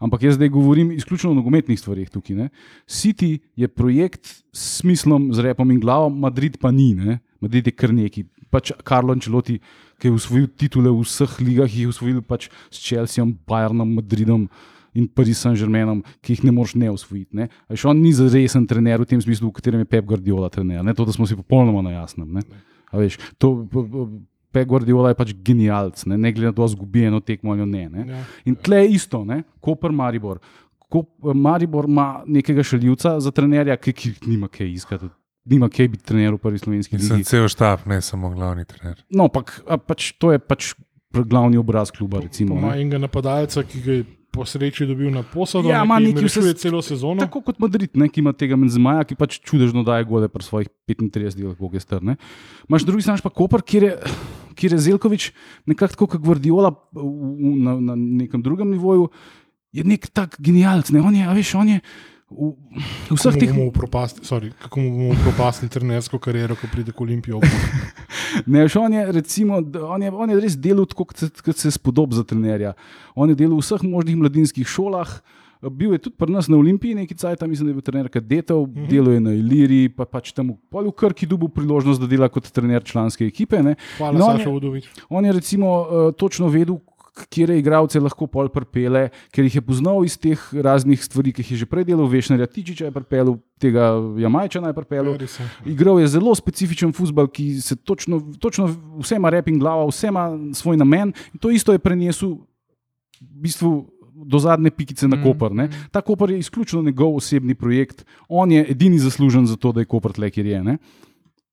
Ampak jaz zdaj govorim izključno o nogometnih stvarih tukaj. Ne? City je projekt s smislom, z repom in glavo, Madrid pa ni. Ne? Madrid je kar neki. Pač Karlo Ancelotti, ki je osvojil titule v vseh ligah, jih je osvojil pač s Chelseaom, Bayernom, Madridom. In Paris Saint-Germainom, ki jih ne moreš ne usvojiti. Ne? Veš, On ni resen trener v tem smislu, v katerem je Pep Guardiola trener. Ne? To, da smo si popolnoma na jasnem. ne. A Veš, to, Pep Guardiola je pač genialc, ne, ne glede na to, ali izgubi eno tekmo ali ne. ne. Ja. In tle je isto, ne? Koper Maribor. Ko, Maribor ima nekega šaljivca za trenerja, ki, ki nima kaj iskati. Nima kaj biti trener v prvi slovenski Sem ligi. cel štab, ne samo glavni trener. No, pak, pač, to je pač glavni obraz kluba. Recimo, Ima ne. enega napadalca, ki ga je po sreči dobil na posado, Ja, ima rešuje vse- celo sezono. Tako kot Madrid, ne, ki ima tega Menzmaja, ki pač čudežno daje gole pri svojih 35 delih, koliko je strne. Imaš drugi strani pa Koper, kjer je, kjer je Zelkovič nekako tako kot Guardiola v, v, na, na nekem drugem nivoju, je nek tak genialc. Ne? On je, veš, on je v, vseh teh. propasti- sorry, Kako mu bomo propastili trenersko kariero, ko pride k Olimpiji? *laughs* Ne, veš, on je, recimo, on je, on je res delal tako, kot se, kot se spodob za trenerja. On je delal v vseh možnih mladinskih šolah. Bil je tudi pri nas na Olimpiji, nekaj cajt, mislim, da je bil trener kadetov, -hmm. delal je na Iliri, pa pač tam v pol v Krki dobil priložnost, da dela kot trener članske ekipe. Ne. Hvala, No, Saša Vodovič. On je recimo uh, točno vedel, kje igralce lahko pol pripele, ker jih je poznal iz teh raznih stvari, ki jih je že prej delal, Vešnja Tičiča je pripeljal, tega Jamajčana je pripeljal. Res je. Igral je zelo specifičen futbol, ki se točno, točno vse ima rep in glava, vse ima svoj namen. In to isto je prenesel v bistvu do zadnje pikice na Mm, Koper. Ne? Ta Koper je izključno njegov osebni projekt, on je edini zaslužen za to, da je Koper tle, kjer je.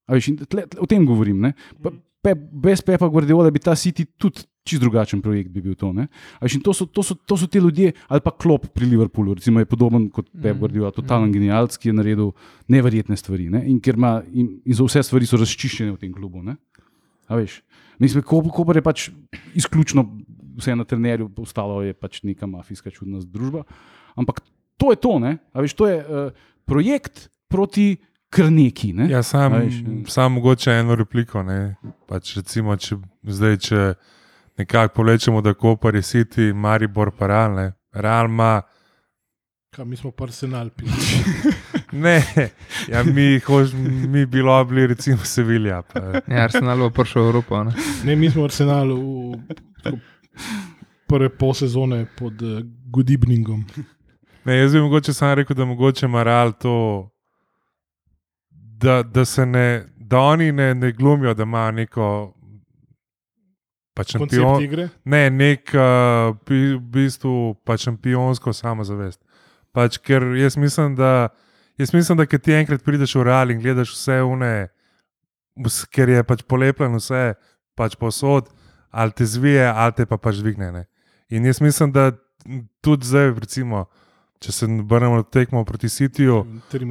Veš, tle, tle, o tem govorim. ne. Pa, pe, brez Pepa Guardiola bi ta City tudi čist drugačen projekt bi bil to. Veš, to, so, to, so, to so ti ljudje, ali pa klop pri Liverpoolu, recimo je podoben kot Pep Mm. Guardiola, totalen genialc, ki je naredil neverjetne stvari. Ne? In, ima, in, in za vse stvari so razčiščene v tem klubu. Mislim, Koper, je pač izključno vse na trenerju, ostalo je pač neka mafijska čudna družba. Ampak to je to, ne? A veš, to je uh, projekt proti krneki. Ne? Ja, sam, veš, sam mogoče eno repliko. Ne? Pač recimo, če, zdaj, če nekako povlečemo, da Koper je City, Maribor pa Real. Ne? Real ima. Kaj, mi smo pa arsenal pili. *laughs* Ne, ja, mi, hož, mi bilo bili recimo Sevilja. Pa, Ja, Arsenal bo prišel v Evropo. Ne? Ne, mi smo arsenal v tako prve pol sezone pod uh, Godibningom. Ne, jaz bi mogoče samo rekel, da mogoče ima Real to, da, da, se ne, da oni ne, ne glumijo, da ima neko pač Koncept šampion, ne, nek uh, v bistvu pa šampionsko samozavest. Pač, ker jaz mislim, da, jaz mislim, da ti enkrat prideš v Real in gledaš vse une, ker je pač polepljen vse, pač posod, ali te zvije, ali te pa pač dvigne. Ne. In jaz mislim, da tudi zdaj, recimo, če se obrnemo na tekmo proti Sitiju,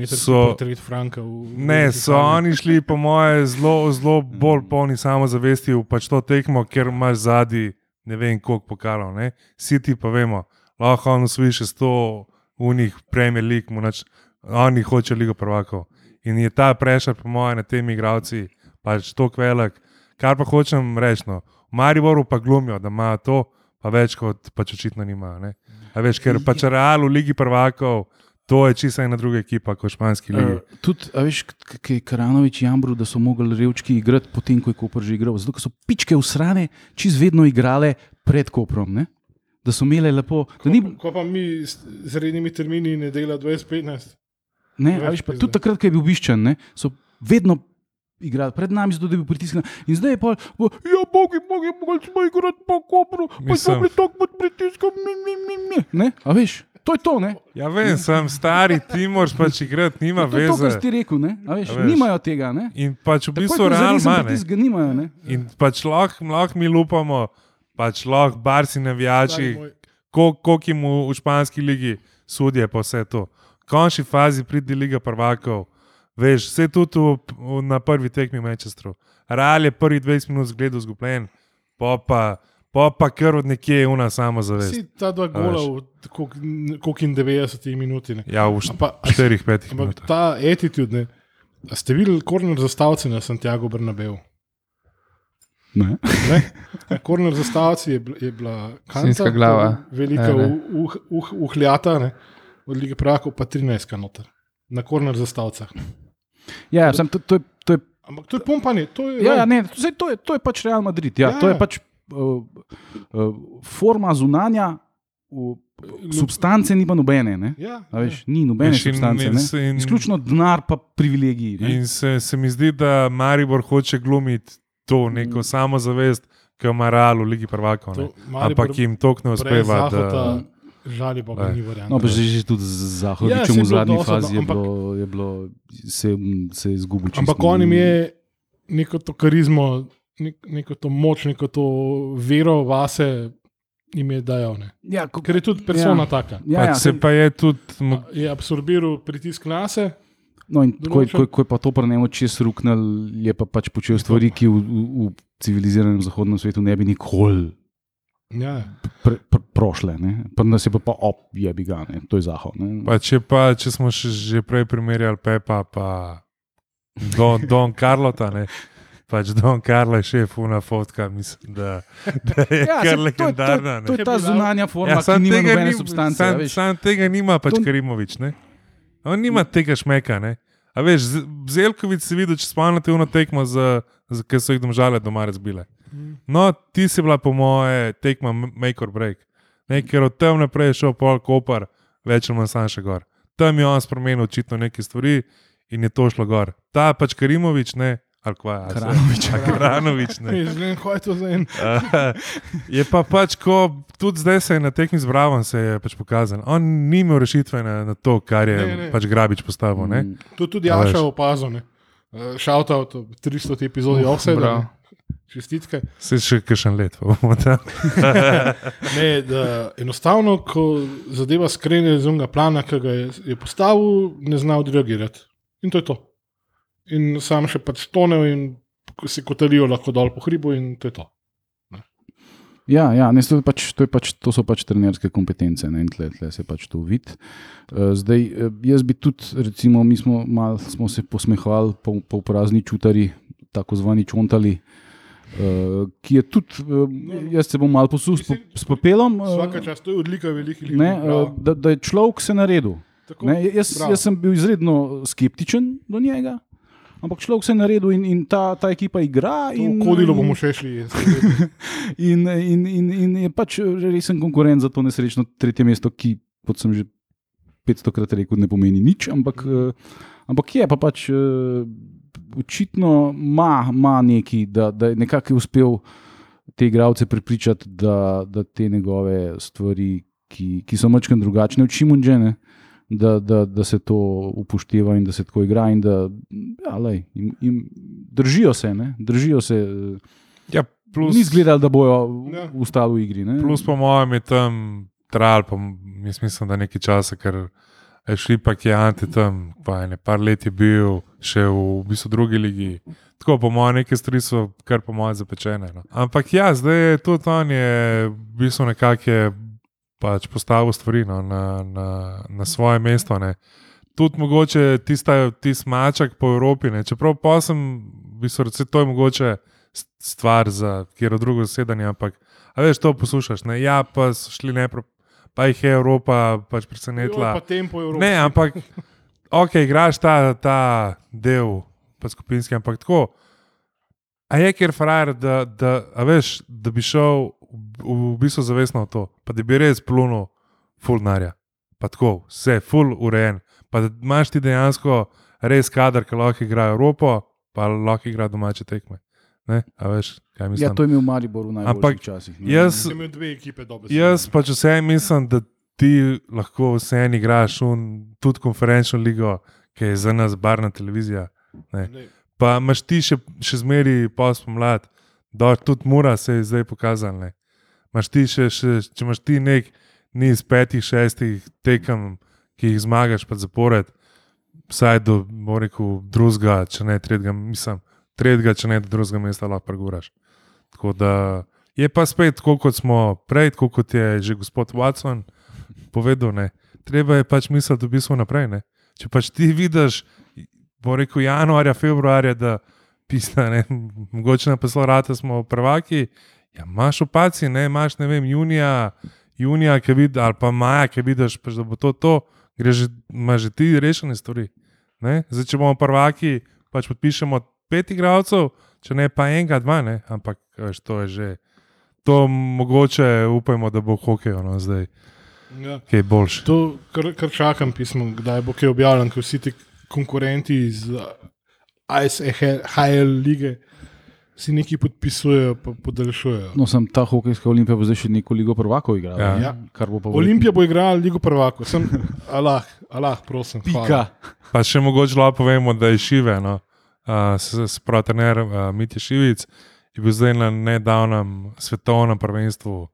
so- Franka. V, Ne, so oni šli, po moje, zelo, zelo bolj polni samozavesti v pač to tekmo, ker imaš zadnji, ne vem, koliko pokalov. ne. City pa vemo, lahko on usvoji še sto unih Premier League, nač, oni hoče Ligo prvakov. In je ta prešar, po moje, na tem igravci pač tako velik. Kar pa hočem reči, no, v Mariboru pa glumijo, da imajo to, pa več kot pač očitno nimajo. ne. A veš, ker pač Real v Ligi prvakov, to je čisto ena druga ekipa kot v španski ligi. Uh, tudi, a veš, ki je Karanovič jambru, da so mogli revčki igrati, potem ko je Koper že igral. Zato ker so pičke usrane, čez vedno igrale pred Koprom. Ne? Da so imele lepo. Da ni, Ko pa mi z rednimi termini ne dela 20-15. ne, a več veš, pa, tudi takrat, ko je bil biščen, ne, so vedno igrali pred nami, zato da bi pritiskali. In zdaj je pa, ja, bogi, bogi, mogli smo igrati po Kopru, pa smo bili tako pod pritiskom. Mi, mi, mi, mi. Ne, a veš, to je to, ne. Ja, vem, sem stari, ti moraš pač igrati, nima To je to, kar veze. si ti rekel, ne. A veš, A veš. nimajo tega, ne. In pač v bistvu realno ne. nimajo, ne. In pač lahko lah mi lupamo, pač lahko barsi navijači, koliko jim v, španski ligi sodijo pa vse to. V končni fazi pridi Liga prvakov, veš, vse tudi v, v, na prvi tekmi Manchesteru. Real je prvi 20 minut zgledal zgubljen, pa pa, pa, pa kar od nekje je una samozavest. Vsi ta dva gola v koliko- in 90 minuti. Ne. Ja, v Ampak- 4-5 Ampak minutah. ta attitude, ne. A ste videli korner zastavce na Santiago Bernabeu? Ne? Na korner zastavici je, bila- je bila kanta, Svinjska glava. velika Ja, ne. uh, uh, uh, uhljata, ne, od lige prakov pa 13 noter. Na korner zastavicah. Ja, sem, to, to, je, to je Ampak to je pumpanje, to je. Ja, ja, ne, to, to, je, to je pač Real Madrid. Ja, Ja, to je ja. pač uh, uh, forma zunanja, uh, substance ni pa nobene. Ne? ja, A Veš, ni nobene Veš, in- substance. in ne. se- in- Izključno denar, pa privilegiji. ne. In se, se mi zdi, da Maribor hoče glumiti to neko samozavest, ki jo ima Real v Ligi prvakov. Ampak jim to ne uspeva. Da, Zahota, Žali pa ni variant. No, pa že, že tudi z Ja, saj je v zadnji dosti, fazi je ampak- bilo, je bilo, se, se je izgubil. čisto. Ampak on jim je neko to karizmo, nek, neko to moč, neko to vero vase jim je dajal. Ne. Ja, ko, Ker je tudi persona Ja. ja. taka. ja, pač ja, se pa je tudi. Je absorbiral pritisk na se. No, in ko, je- ko, ko je pa to pri njemu čez ruknil, je pa pač počel stvari, ki v, v, v civiliziranem zahodnem svetu ne bi nikoli Ja. pre, pre, prošle. ne. Pri nas je pa, pa op, je bi ga, ne. to je zahod. ne. Pa če, pa, če smo še, že prej primerjali Pepa, pa Don, Don Carlota, ne. Pač Don Carlo je šef, una fotka, mislim, da, da je ja, kar saj to to, legendarna. to ne. je ta zunanja forma, Ja, ki nima nobene ni- substance. a Sam, sam tega nima, pač To- Karimovič. Ne? On nima tega šmeka. Ne? A veš, Zelkovič si videl, če spomnite uno tekmo, za, za, ki so jih domžale doma razbile. No, ti si bila po moje tekma make or break. Ne, ker od tam naprej je šel pol kopar, več ali manj sam še gor. Tam je on spremenil očitno neke stvari in je to šlo gor. Ta pač Karimovič, ne, ali kva, a Karanovič, *laughs* ne. Ne vem, kaj je to za en. *laughs* Uh, je pa pač, ko tudi zdaj se je na tekmi z Bravom se je pač pokazal. On ni imel rešitve na, na to, kar je Ne, ne, ne. ne. pač Grabič postavil. Ne? Mm. To tudi A veš. Jaša opazil. Šauta od 300 epizod Offside. bravo. Čestitke. Se še kakšen let, pa bomo tam. *laughs* Ne, da enostavno, ko zadeva skrene z unega plana, ki ga je, je postavil, ne zna odreagirati. In to je to. In sam še pač tonev in se kotalijo lahko dol po hribu, in to je to. Ja, ja ne, to, pač, to, je pač, to so pač trenerske kompetence ne, in tle, tle se pač to vidi. Uh, zdaj, eh, jaz bi tudi, recimo, mi smo, mal, smo se posmehovali po, po prazni čutari, tako zvani čontali. Uh, ki je tudi, uh, jaz se bom malo posul s, s popelom. eh, Vsaka čas, to je odlika velikih ljudi. Ne, uh, da, da je človek se naredil. Tako, Ne, jaz, bravo. jaz sem bil izredno skeptičen do njega, ampak človek se je naredil in, in ta, ta ekipa igra. To In, Kodilo bomo še šli. *laughs* in. In, in, in, je pač resen konkurent za to nesrečno tretje mesto, ki, kot sem že 500 krat rekel, ne pomeni nič, ampak, ampak je pa pač eh, očitno ima, ima neki, da, da je nekako uspel te igralce prepričati, da, da te njegove stvari, ki, ki so mačkam drugačne od Šimunžene. Da, da, da se to upošteva in da se tako igra, in da ja, lej, jim, jim držijo se. Ne? Držijo se Ja, plus, Ni izgledalo, da bojo Ja. ustali v igri. Ne? plus po mojem je tam trajal, pa jaz mislim, da nekaj časa, ker je šli pa ki Ante tam, pa je ne par let je bil še v, v bistvu drugi ligi. Tako po mojem, neke stvari so kar po mojem zapečene. No. Ampak ja, zdaj je tudi on je v bistvu nekako je pač postavil stvari no, na, na, na svoje mesto. Ne. Tudi mogoče tista, tisti mačak po Evropi, ne. čeprav pa sem, v bistvu, reče, to je mogoče stvar za kjer drugo zasedanje, ampak veš, to poslušaš. Ne. Ja, pa so šli nepro, pa jih je Evropa pač Jo, presenetila. Pa tempo je Ne, ampak, ok, igraš ta, ta del, pa skupinski, ampak tako. A je ker frajer, da, da, a veš, da bi šel v, v bistvu zavestno v to, pa da bi res plunil fulnarja, pa tako, vse, ful urejen, pa da imaš ti dejansko res kader, ki lahko igra Evropo, pa lahko igra domače tekme. Ne, a veš, kaj mislim. Ja, to je imel Maribor v najboljših časih. ne. jaz- Sem imel dve ekipe dobre. Jaz pač vse mislim, da ti lahko vse en igraš, un, tudi konferenčno ligo, ki je za nas barna televizija. Ne. Pa imaš ti še, še zmeri pospomlad, da tudi mora se je zdaj pokazal. ne. Ti še, še, če imaš ti nek niz petih, šestih tekem, ki jih zmagaš pa zapored, vsaj do, rekel, drugega, če ne tretjega, mislim, tretjega, če ne drugega mesta lahko preguraš. Tako da je pa spet, tako kot smo prej, tako kot je že gospod Watson povedal, ne, treba je pač misliti v bistvu naprej. Ne. Če pač ti vidiš, bo rekel januarja, februarja, da pisna, ne, mogoče na poslovate smo prvaki. Ja, imaš opaci, ne, imaš ne vem, junija, junija, vidiš, ali pa maja, ki vidiš, pač, da bo to to, greš imaš že ti rešene stvari. Ne? Zdaj, če bomo prvaki, pač podpišemo pet igralcev, če ne pa enega, dva, ne? ampak veš, to je že. To mogoče upajmo, da bo hokej no, zdaj, Ja. ki je boljši. To, kar, kar čakam, pismo, kdaj bo kaj objavljen, ker vsi ti konkurenti iz ISHL lige si nekaj podpisujejo, pa podaljšujejo. No, sem ta hokejska olimpija, bo zdaj še neko ligo prvakov igrala. Ja. Ja. Kar bo pa Olimpija bo igrala Ligo prvako, sem *laughs* Allah, Allah, prosim. hvala. Pika. Pa še mogoče lahko povemo, da je Šive, no, uh, se pravi, trener uh, Mitja Šivic, je bil zdaj na nedavnem svetovnem prvenstvu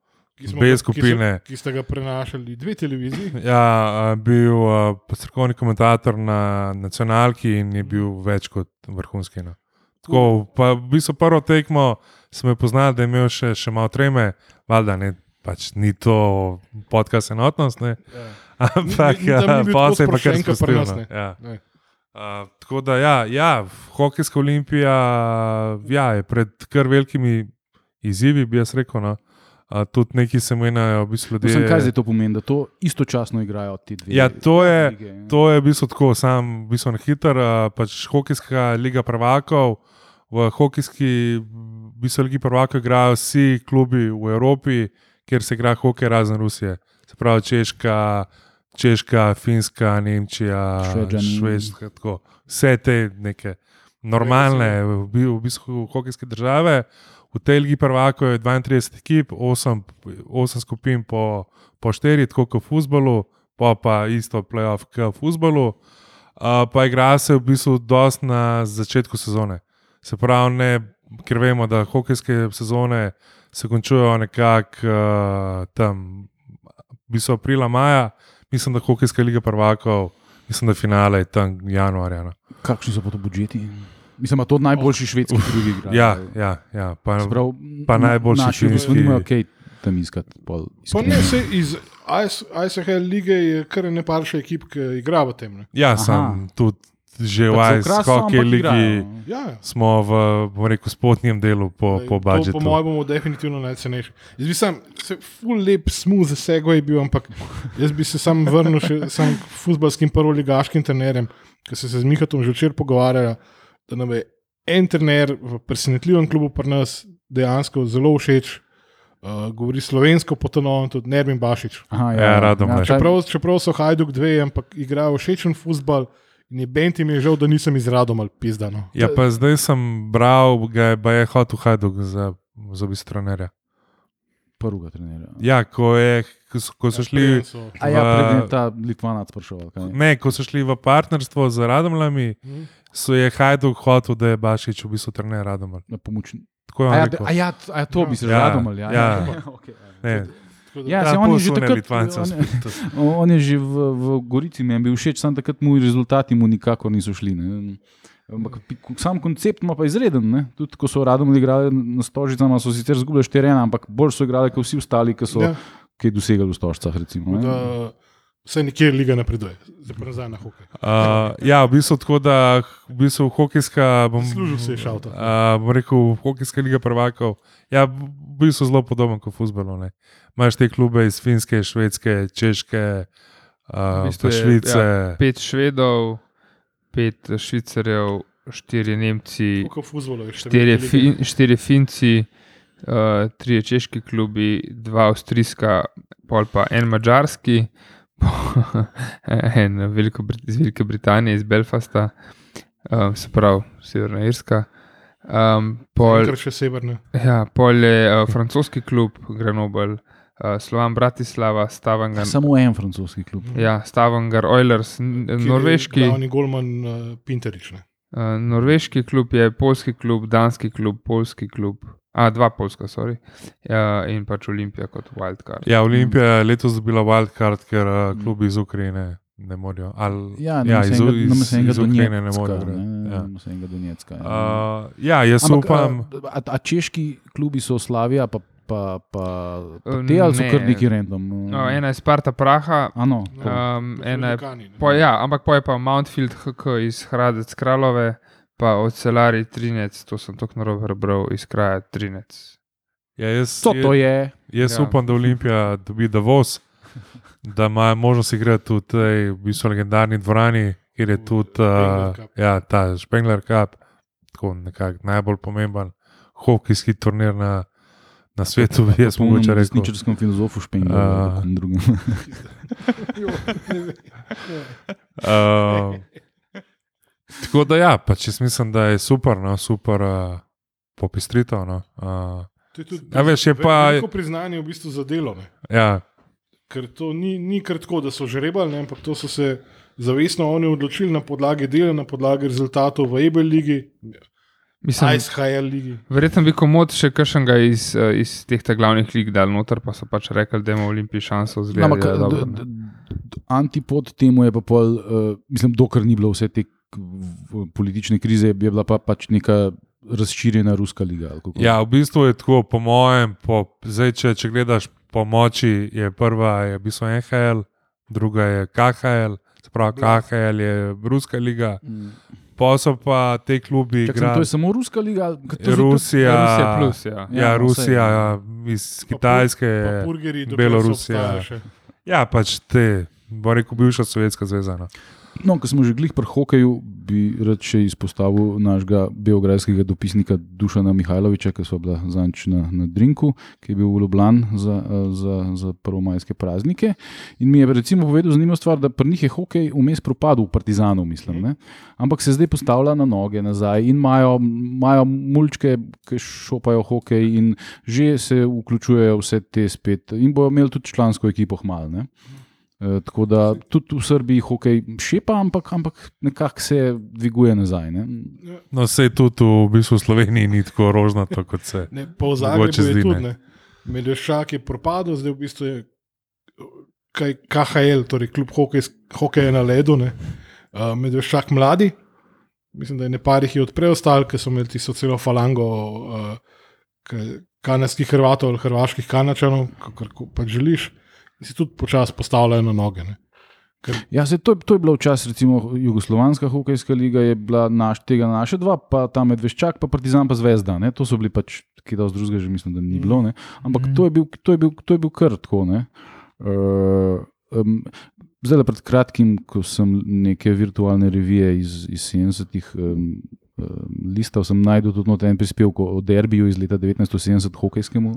B skupine. Ki, so, ki ste ga prenašali dve televiziji. Ja, bil uh, strokovni komentator na nacionalki in je bil več kot vrhunski. No. Tako, pa v bistvu prvo tekmo sem jo poznal, da je imel še, še malo treme, valjda ne, pač ni to podcast enotnost, ne, Ja. *laughs* ampak ni bil pa se kar sproščen, kot pri spustil. nas, No. Ja. Ne. Uh, tako da, ja, ja, hokejska olimpija ja, je pred kar velikimi izzivi, bi jaz rekel. No. Uh, tudi neki se menjajo, v bistvu No, sem, ljudje. kaj zdaj to pomeni, da to istočasno igrajo ti dve? Ja, to je- lige? To je v bistvu tako, sam v bistvu na hiter, uh, pač hokejska liga prvakov. V hokejski v bistvu ligi prvakov igrajo vsi klubi v Evropi, kjer se igra hokej razen Rusije. Se pravi Češka, Češka Finska, Nemčija, Švedžani. Švedska, tako. vse te neke normalne, v v bistvu hokejske države. V tej ligi prvakov je 32 ekip, 8, 8 skupin po, po 4, tako kot v futbolu, pa pa isto playoff kot v futbolu. Uh, pa igra se v bistvu dosti na začetku sezone. Se pravi, ne, ker vemo, da hokejske sezone se končujejo nekako uh, tam, v bistvu aprila, maja, mislim, da hokejska liga prvakov, mislim, da finale je tam januarja. No. Kakšni so pa to budžeti? Mislim, da to najboljši švedski drugi igrajo. Ja, ja, ja. Pa, Sprav, pa najboljši Naši finski- nimajo kaj tam iskati. pol Pa ne, se iz ISHL lige je kar ne par še ekip, ki igra v tem. Ne. ja, Aha. sem tudi že v ampak ligi. igrajo. Ja, ja. Smo v bom rekel, spodnjem delu po, Lej, po to budžetu. Po mojem bomo definitivno najcenejši. Jaz bi sam, se, full lep, smooth segway bil, ampak jaz bi se sam vrnil še sam k futbalskim prvoligaškim trenerjem, ki so se z Mihatom že včeraj pogovarjali, da nam je en trener v presenetljivem klubu pri nas dejansko zelo všeč. Uh, govori slovensko, potonovno tudi Nermin Bašič. Aha, Ja, Radomlje. ta- Čeprav- Čeprav, čeprav so Hajduk dve, ampak igrajo všečen futbal in je Benti mi je žal, da nisem izradom ali pizdano. Ja, pa zdaj sem bral, ga je Baje hotel Hajduk za, za bistvo trenerja. Prvega trenerja. Ja, ko, je, ko, so, ko so šli. A ja, v- predtem je ta Litvanac prišel. Ne, ko so šli v partnerstvo z Radomljami, Mhm. so je Hajduk hotel, da je Bašič v bistvu trener Radomlj. Na pomoč. Tako je A ja, a ja, a ja, to bi se že Ja, radomal. Ja, ja. *laughs* okay, ja. Ne, Ja, saj on je takrat- on je-. *laughs* On je že v, v Gorici mi je bil všeč, samo takrat mu rezultati mu nikakor niso šli. Ne. Ampak sam koncept ima pa izreden. Ne. Tudi ko so radom igrali na stožicah, so sicer zgubili 4-1, ampak bolj so igrali kot vsi ostali, ki so Ja. kaj dosegali v stožicah. Recimo, ne. Da, vse nekje liga napreduje, zdaj pa nazaj na hokej. Uh, ja, v bistvu tako, da v bistvu hokejska. Bom, Zaslužil si je šalta. Uh, bom rekel, hokejska liga prvakov. Ja, v bistvu zelo podoben kot v futbolu. ne. Imaš te klube iz Finske, Švedske, Češke, uh, V bistvu Švice. Ja, pet Švedov, pet Švicarjev, štiri Nemci, še? štiri, fin, štiri Finci, uh, tri češki klubi, dva avstrijska, pol pa en mačarski, *laughs* en Veliko, iz Velike Britanije, iz Belfasta, um, se pravi Severna Irska. Um, pol, Enkrat še severne. ja, pol je uh, francoski klub Grenoble, uh, Slovan Bratislava, Stavanger, Samo en francoski klub. ja, Stavanger Oilers, norveški. Glavni golman uh, Pinterič. Ne. Uh, norveški klub je polski klub, danski klub, polski klub, a dva polska, sorry, uh, in pač Olimpija kot wildcard. Ja, Olimpija je letos dobila wildcard, ker uh, klubi iz Ukrajine ne morejo. Ali, Ja, ja iz, iz, iz, iz, iz Ukrajine ne morejo. ne, Ja. iz enega Donetska. Ja. Uh, ja, jaz Ampak, upam. A, a, a češki klubi so Slavija, pa, pa, pa, pa Eh, te ali so ne. kar neki random? No, ena je Sparta Praha, Ano, No. um, ena je ne. Po, ja, ampak pa je pa Mountfield HK iz Hradec Kralove, pa ocelari Trinec, to sem tako narobe prebral iz kraja Trinec. Ja, jaz, Co to je? Jaz Ja. upam, da Olimpija dobi Davos, da ima možnost igrati v tej v bistvu legendarni dvorani, kjer je tudi Spengler uh, Cup. ja, ta Spengler Cup, tako nekako najbolj pomemben hokejski turnir na, na svetu, bi jaz mogoče na rekel. resničarskem filozofu Špengler. Uh, Uh, tako da ja, pač jaz mislim, da je super, no, super uh, popestritev. No, uh, To je tudi, Ja, veš, je pa- veliko priznanje v bistvu za delo. Ne? ja, Ker to ni, ni kar tako, da so žrebali, ne, ampak to so se zavestno oni odločili na podlagi dela, na podlagi rezultatov v Ebel ligi, Mislim, ICHL ligi. verjetno bi komod še kakšnega iz, eh, iz teh ta glavnih lig dal noter, pa so pač rekli, da ima Olimpij šanso zelo. Ampak, d- d- antipod temu je pa pol, uh, mislim, dokler ni bilo vse te politične krize, je bila pa pač neka razširjena ruska liga. ali kako. ja, v bistvu je tako, po mojem, po, zdaj, če, če gledaš po moči, je prva je v bistvu NHL, druga je KHL, se pravi KHL je Ruska liga, Mm. pa so pa te klubi Čak, sem, to je samo ruska liga. ali- ker to zdaj tudi- Rusija, Rusija plus, ja. Ja, Ja, no, Rusija ja, iz Kitajske. Pa burgerji, dokler so Belorusija. Ja, pač te, bo rekel, bivša Sovjetska zveza. No. No, ko smo že glih pri hokeju, bi rad še izpostavil našega beograjskega dopisnika Dušana Mihajloviča, ki so bila zanč na, na Drinku, ki je bil v Ljubljani za, za, za prvomajske praznike. In mi je recimo povedal zanimivo stvar, da pri njih je hokej vmes propadel v Partizanu, mislim. Ne? Ampak se zdaj postavlja na noge nazaj in imajo, imajo mulčke, ki šopajo hokej in že se vključujejo vse te spet. In bojo imeli tudi člansko ekipo hmal. E, tako da tudi v Srbiji hokej šepa, ampak, ampak nekako se dviguje nazaj. Ne? No, sej tudi v bistvu v Sloveniji ni tako rožnato kot se. Ne, pa v Mogoče Zagrebu je zdi, tudi. ne. Ne. Medveščak je propadel, zdaj v bistvu je kaj, KHL, torej klub hokej, hokeja na ledu, ne. uh, Medveščak mladi. Mislim, da je nekaj jih je od preostalih, ki so imeli tisto celo falango uh, kanadskih Hrvatov ali hrvaških kanačanov, kako pač želiš, in si tudi počasi postavljajo na noge. Ne. Ja, se, to, je- to je bila včasih, recimo, Jugoslovanska hokejska liga, je bila naš, tega naše dva, pa ta Medveščak, pa Partizan, pa Zvezda. Ne? To so bili pač, ki da z drugega že mislim, da ni bilo. Ne? Ampak Mhm. to je bil, to je bil, to je bil kar tako. ne. Uh, um, Zdaj, pred kratkim, ko sem neke virtualne revije iz, iz 70-ih um, um, listal, sem najdel tudi en prispevek o derbiju iz leta 1970 hokejskemu,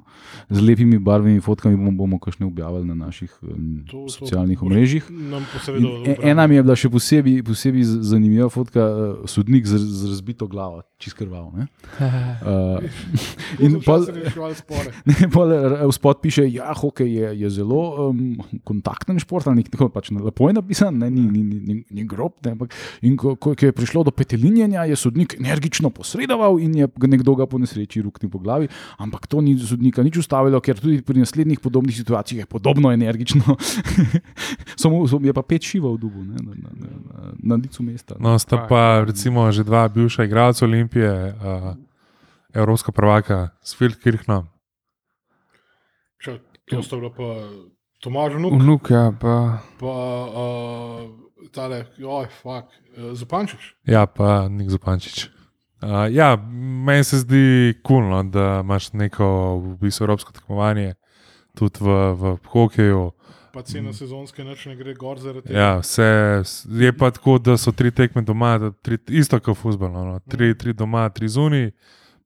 z lepimi barvnimi fotkami bomo, bomo kakšne objavili na naših um, To- to socialnih omrežjih. In e- Ena mi je bila še posebej, posebej zanimiva fotka, uh, sodnik z, z razbito glavo, čist krval. ne. *laughs* *laughs* Uh, in pol, reševali spore. *laughs* ne, pol v spod piše, da ja, hokej je, je zelo um, kontakten šport, ali nekaj pač lepo je napisan, ne, ni, ni, ni, ni, ni grob. Ne, ampak, in ko ko je prišlo do petelinjenja, je sodnik energično posredoval in je nekdo ga po nesreči ruknil po glavi. Ampak to ni sodnika nič ustavilo, ker tudi pri naslednjih podobnih situacijah je podobno energično. *laughs* Samo so- je pa pet šivov v dubu, ne, na, na, na, na, licu mesta. No, sta pa recimo že dva bivša igralca Olimpije, uh, evropska prvaka s Filkirchnom. Še, to sta bila pa Tomaž Nuk, Vnuk, ja, pa pa uh, tale, oj, fuk, Zupančič. Ja, pa Nik Zupančič. Uh, ja, meni se zdi kulno, cool, da imaš neko v bistvu evropsko tekmovanje tudi v, v hokeju. Pa cena sezonske noč ne gre gor zaradi tega. Ja, vse, je pa tako, da so tri tekme doma, tri, isto kot futbol. No, tri, tri doma, tri zunaj.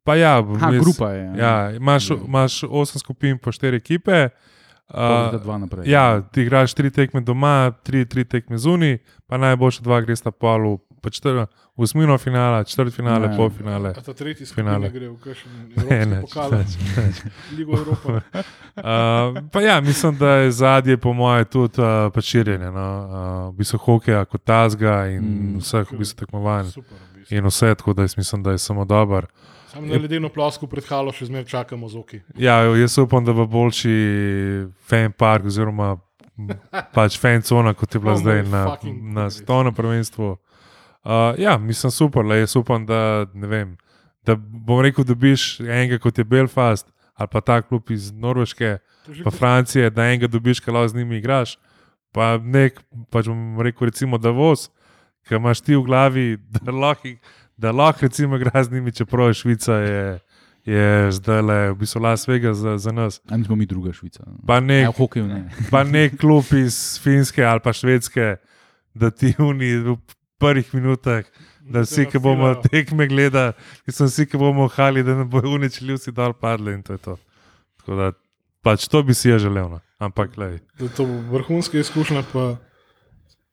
Pa ja, Ha, jaz- grupa je. Ja, imaš, imaš osem skupin po štiri ekipe. Uh, Uh, ja, ti igraš tri tekme doma, tri, tri tekme zunaj, pa najboljša dva gresta polu, pa četr, osmino finala, četrt finale, Ja. pol finale. A ta tretji Finale. gre v kakšen *laughs* Ne, evropski ne, pokal, ne, ne. *laughs* Ligo Evropa. *laughs* Uh, pa ja, mislim, da je zadnje, po mojem, tudi uh, pač širjenje. No? Uh, v bistvu hokeja kot tazga in Mm. vseh v bistvu tekmovanj. Super, v bistvu. In vse, tako da jaz mislim, da je samo dober. Samo na ledeno plosku pred halo še zmeraj čakamo z oki. Ja, jaz upam, da bo boljši fan park, oziroma pač fan cona, kot je bila Oh, zdaj na, na svetovnem prvenstvu. Uh, ja, mislim super, le jaz upam, da ne vem. Da bom rekel, da biš enega kot je Belfast ali pa ta klub iz Norveške, pa Francije, da enega dobiš, ki lahko z njimi igraš. Pa nek, pač bom rekel, recimo Davos, ki imaš ti v glavi, da lahko, da lahko recimo igra z njimi, čeprav je Švica je, je zdaj le v bistvu Las Vegas za, za nas. Ali smo mi druga Švica? Pa Ne, nek, v hokeju ne. pa nek klub iz Finske ali pa Švedske, da ti uni v prvih minutah. Da vsi, ki bomo tekme gledali, ki so vsi, ki bomo hali, da ne bojo uničili, vsi dol padli in to je to. Tako da, pač to bi si je želel. No. Ampak. Da to bo vrhunska izkušnja, pa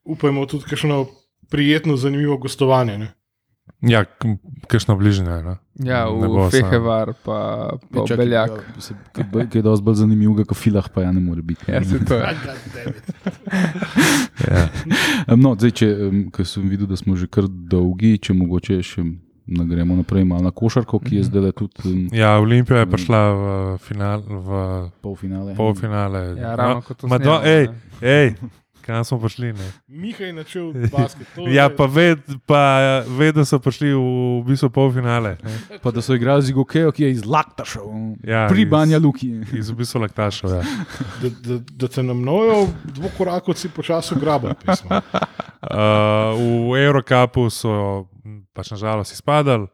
upajmo tudi kakšno prijetno, zanimivo gostovanje. Ne? Ja, kakšno bližnje. No. Ja, Ne bo v. Fehevar, pa, pa v Beljak. Ja, Kaj je dosti bolj zanimivo, kot filah, pa ja ne more biti. Ja, se to je. *laughs* Ja. No, zdaj, če ker sem videl, da smo že kar dolgi, če mogoče še nagremo naprej malo na košarko, ki je zdaj le tudi ja, Olimpija je prišla v, final, v polfinale. polfinale. Ja, ravno kot to Ma do- snemamo, ej, ne. ej, kam smo prišli? Ne? Miha je načel *laughs* basket. Ja, je- pa ved, pa ved, da so prišli v, v bistvu polfinale. Ne? Pa da so igrali z Igokejo, ki je iz Laktaša, Ja, pri iz- Banja Luki. Iz v bistvu laktašov. Ja. *laughs* da, da, da te na mnojo dvokorakovci počasi grabi. *laughs* Uh, v Eurocapu so pač nažalost izpadali.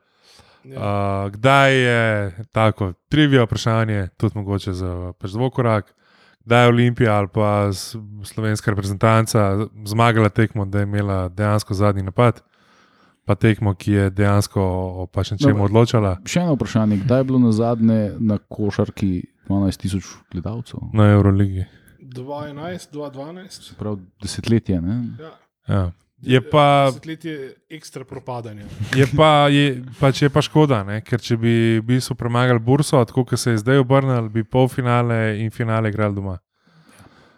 Ja. Uh, kdaj je tako trivija vprašanje, tudi mogoče za pač dvokorak, kdaj je Olimpija ali pa slovenska reprezentanca zmagala tekmo, da je imela dejansko zadnji napad, pa tekmo, ki je dejansko o pač nečemu Dobro. odločala Še eno vprašanje, kdaj je bilo na zadnje na košarki 12 tisoč gledalcev? na Euroligi. 2011, 2012. Prav desetletje. Ne? Ja. Ja. Je pa, Desetletje ekstra propadanja. je pa, je, pač je pa škoda, ne? ker če bi v bistvu premagali Burso, tako kot se je zdaj obrnil, bi polfinale in finale igrali doma.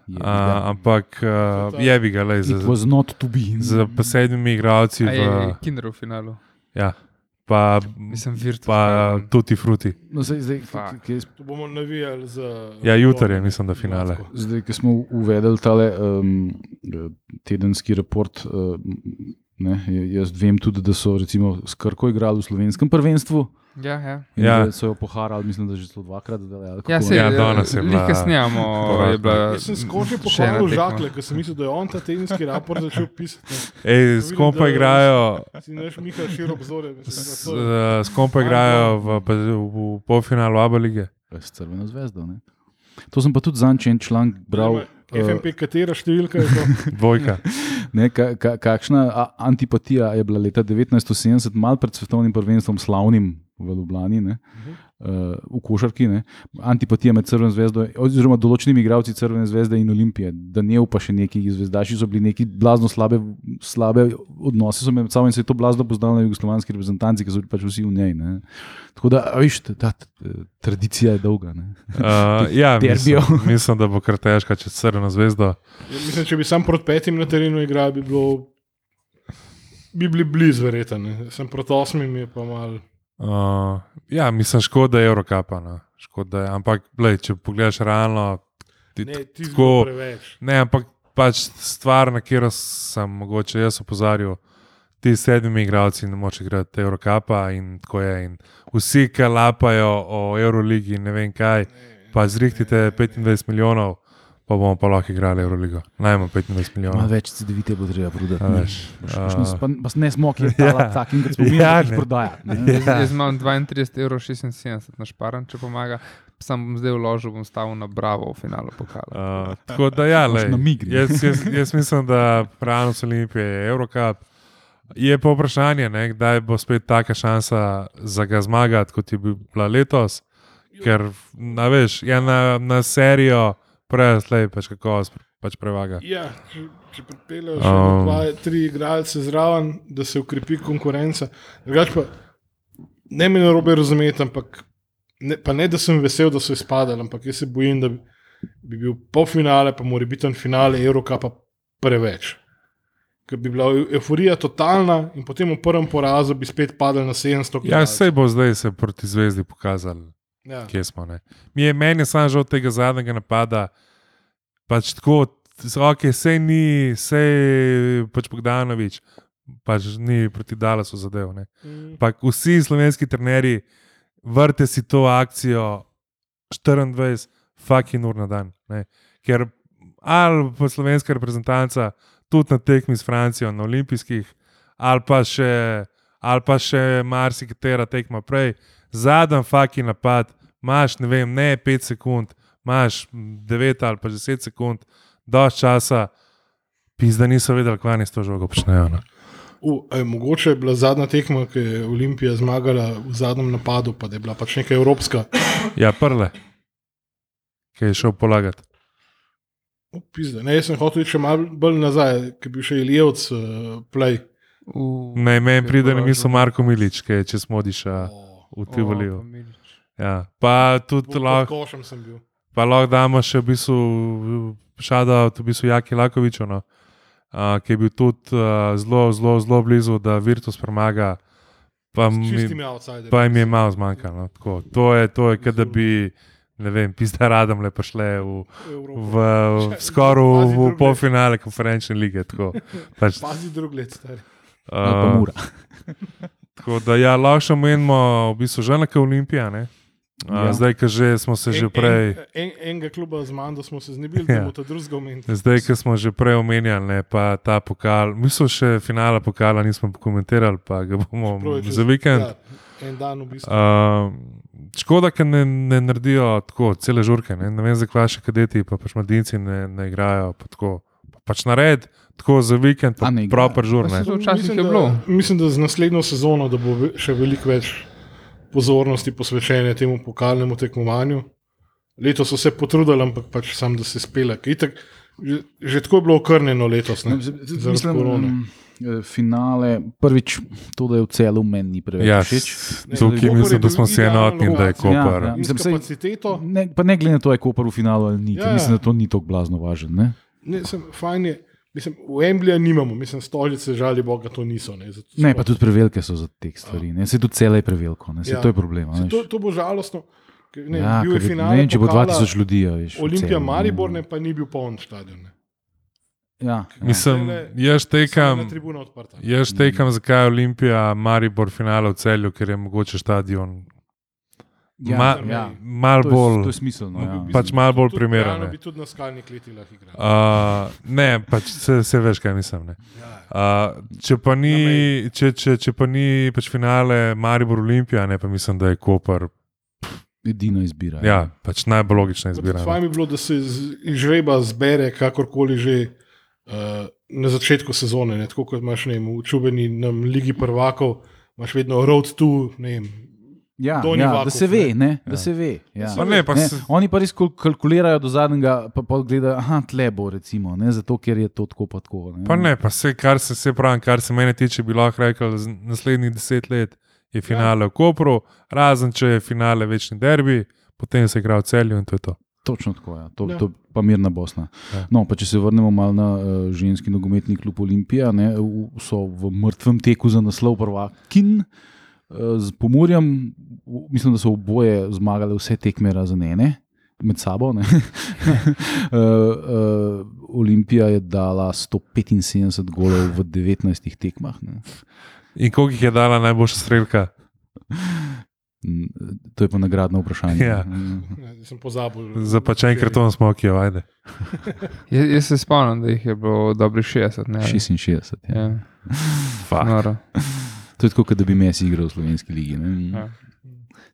Je, A, ampak uh, je bi ga le It za, was not to be. za pa sedmimi igralci. Je V, Kinder v finalu. ja, pa, Mislim, pa tutti fruti. No, zdaj, zdaj, Fuck. k- k- To bomo navijali za. Ja, jutri je, mislim, da finale. Zdaj, ko smo uvedli tale um, tedenski report, um, ne, jaz vem tudi, da so recimo s Krko igrali v slovenskem prvenstvu. Ja, ja. In Ja. so jo poharali, mislim, da že celo dvakrat. Da, Ja, se Ja, danes je bila Lika snijamo, *laughs* porazna. je bila. Jaz sem skoči še ena pohvalil tekma. žakle, ker sem mislil, da je on ta tedenski raport začel pisati. Ej, s kom pa igrajo, Si znaš Miha širok obzore. s, eh, s kom pa igrajo v, v, v polfinalu Abu lige? S crveno zvezdo. Ne? To sem pa tudi zanč en članek bral. eh, FMP, katera številka je to? *laughs* Dvojka. Ne, ka, ka, kakšna a, antipatija je bila leta 1970, malo pred svetovnim prvenstvom, slavnim v Ljubljani, uh, v Košarki, ne, antipatija med Crveno zvezdo, oziroma določenimi igralci Crvene zvezde in Olimpije, da ne pa še neki zvezdaši, so bili neki blazno slabe, slabe odnose med sabo in se je to blazno poznalo na jugoslovanski reprezentanci, ki so bili pač vsi v njej. Ne. Tako da, a viš, ta, ta tradicija je dolga. Ne. *laughs* Uh, ja, mislim, mislim, da bo kar težko čez Crveno zvezdo. Ja, Mislim, če bi sam proti petim na terenu igral, bi, bilo, bi bili blizu, verjetno. Sem proti osmim, je pa mal. Uh, ja, mislim, škoda je Eurocapa. No. Škoda je, ampak, lej, če pogledaš realno, ti, Ne, ti tako- ne, ampak pač stvar, na katero sem mogoče jaz opozarjal, ti sedmi igralci ne moče igrati Eurocapa in tako je. In vsi, ki lapajo o Euroligi in ne vem kaj, pa zrihtite 25 milijonov, pa bomo pa lahko igrali Euroligo. Najmanj 25 Malo milijonov. več CD-vite bo treba prodati. Pa, ne smo, ki je *laughs* Ja. ja. takim, kot smo mi, Ja, ja, ne. prodajati. ne. Jaz, jaz imam 32,76 evrov na šparan, če pomaga. Sam bom zdaj vložil, bom stavil na Bravo v finalu pokala. Uh, tako da, ja, migri. jaz, jaz, jaz mislim, da realnost Olimpije je Eurocup. Je pa vprašanje, ne, kdaj bo spet taka šansa za ga zmagati, kot je bila letos. Ker, na, veš, je na, na serijo, prej slej, pač kako pač prevaga. Ja, če, če pripeljejo še Um. dva, tri igralce zraven, da se ukrepi konkurenca. Drugač pa ne me narobe razumeti, ampak ne, pa ne, da sem vesel, da so izpadali, ampak jaz se bojim, da bi, bi bil polfinale, pa mora biti finale Evropa preveč. Ker bi bila eu- euforija totalna in potem v prvem porazu bi spet padel na 700 Ja, igralcev. sej bo zdaj se proti zvezdi pokazali, Ja. kje smo. Ne. Mi je, meni samo žal tega zadnjega napada. Pač tako, ok, sej ni, sej pač Bogdanovič, pač ni proti Dalasu zadev. Ne. Mm. Pa vsi slovenski trenerji vrte si to akcijo 24, fucking ur na dan. Ne. Ker ali pa slovenska reprezentanca, tudi na tekmi s Francijo, na olimpijskih, ali pa še, ali pa še marsikatera tekma prej, zadnji faki napad, imaš ne vem, ne 5 sekund, imaš 9 ali pa 10 sekund, dož časa, pizda niso vedeli, kaj ni s to žogo počnejo. No. U, je mogoče je bila zadnja tekma, ki je Olimpija zmagala v zadnjem napadu, pa da je bila pač neka evropska. Ja, prle, ki je šel polagati. Pizda. Ne, jaz sem hotel še malo bolj nazaj, ki bi še Ilijevc uh, play. V- Ne, meni pride na misel Marko Milič, ki je če smodiša v Tivoliju. O, pa Milič. Ja. Pa tudi lahko. košem sem bil. Pa lahko damo še v bistvu šada, v bistvu Jaki Lakoviču, no, uh, ki je bil tudi uh, zelo, zelo, zelo blizu, da Virtus premaga, pa, mi, pa jim je malo zmanjkalo. No, tako. to je, to je kot da bi, ne vem, pizda radom le prišle v, Evropa. v, v *laughs* skoraj v, v polfinale konferenčne lige. Tako, *laughs* pač, Pazi drug let, stari. Uh, mura. *laughs* tako da ja, lahko še menimo, v bistvu že neka Olimpija. Ne? Uh, Ja. Zdaj, ki že smo se že En- prej. En, en, enega kluba z Mando smo se znebili, Ja. da bomo ta drugega omenili. Zdaj, ki smo že prej omenjali, ne, pa ta pokal, mislim, še finala pokala nismo komentirali, pa ga bomo čez- za vikend. Ja, en dan v bistvu. Uh, škoda, ker ne, ne naredijo tako cele žurke. Ne, ne vem, zakaj vaši kadeti, pa pač mladinci ne, ne igrajo. Pa tako, pa pač nared, tako za vikend, pa ne proper žur. Pa Ne. se to včasih Mislim, je bilo. Mislim, da z naslednjo sezono da bo še veliko več pozornosti posvečene temu pokalnemu tekmovanju. Letos so se potrudili, ampak pač sam, da se spela. Itak, že, že tako je bilo okrnjeno letos. Ne, zaradi Mislim, korone. eh, finale, prvič to, da je v celu meni ni preveč Ja, všeč. Ne, tukaj mislim, da smo si enotni, da je. Koper. Ja, ja. Mislim, sej- kapaciteto, Ne, pa ne glede na to, je Koper v finalu ali ni, Ja, ja, ja. mislim, da to ni tako blazno važno. Ne? ne, sem, fajn je. Mislim, v Embliju nimamo, mislim, stolice, žali Boga, to niso. Ne, zato ne, pa tudi prevelike so za te stvari. Ne? Se tudi cele je preveliko, ne? se Ja. to je problem. Se. To, to bo žalostno. ker, Ne, ja, bil je ker finale. ne vem, če bo pokala 2000 ljudi. Veš, Olimpija ne. Maribor, ne, pa ni bil poln stadion. Ne. Ja, ja. Mislim, jaz tekam. Jaz tekam, zakaj je Olimpija, Maribor finale v celju, ker je mogoče stadion Ja, Ma- ja. malo To, je, bolj. to je smiselno. Ja. Pač malo bolj Tudi primeren, ne. bi tudi na skalni kleti lahko igral. Uh, ne, pač se, se veš, kaj mislim. Ne. Uh, če, pa ni, če, če, če pa ni pač finale Maribor Olimpija, ne pa mislim, da je Koper. Edina izbira. Ja, pač najbolj logična izbira. Fajn bi bilo, da se žreba zbere kakorkoli že uh, na začetku sezone. Ne? Tako kot imaš ne, v čubeni nam Ligi prvakov, imaš vedno road to. Ne, vem, Ja, Donji ja, Vakuf, da se ve, ne. da Ja. se ve. Ja. Pa ne, pa Ne, se, oni pa res kal- kalkulirajo do zadnjega, pa pa gledajo, da tle bo, recimo, ne, zato ker je to tako pa tako. Ne. pa ne, pa vse, kar se, se pravi, kar se mene tiče, bi lahko rekel, naslednjih deset let je finale v Kopru, razen če je finale večni derbi, potem se igra v celju in to je to. Točno tako, ja. to, Ja. to pa mirna Bosna. Ja. No, pa če se vrnemo malo na uh, ženski nogometni klub Olimpija, ne, v, so v mrtvem teku za naslov prvakin. Uh, z Pomorjem, v- mislim, da so oboje zmagale vse tekme razen ene. Med sabo. uh, *laughs* uh, Olimpija je dala 175 golov v 19 tekmah. Ne. In koliko jih je dala najboljša strelka? Mm, To je pa nagradno vprašanje. Ja. Ne, sem pozabil. Za pač en karton smo, ki je vajde. *laughs* Jaz, jaz se spomnim, da jih je bilo dobrih 60. Ne, 66. Ja. Ja, Fuck. To je tako, kot da bi Messi igral v slovenski ligi. ne. Ja.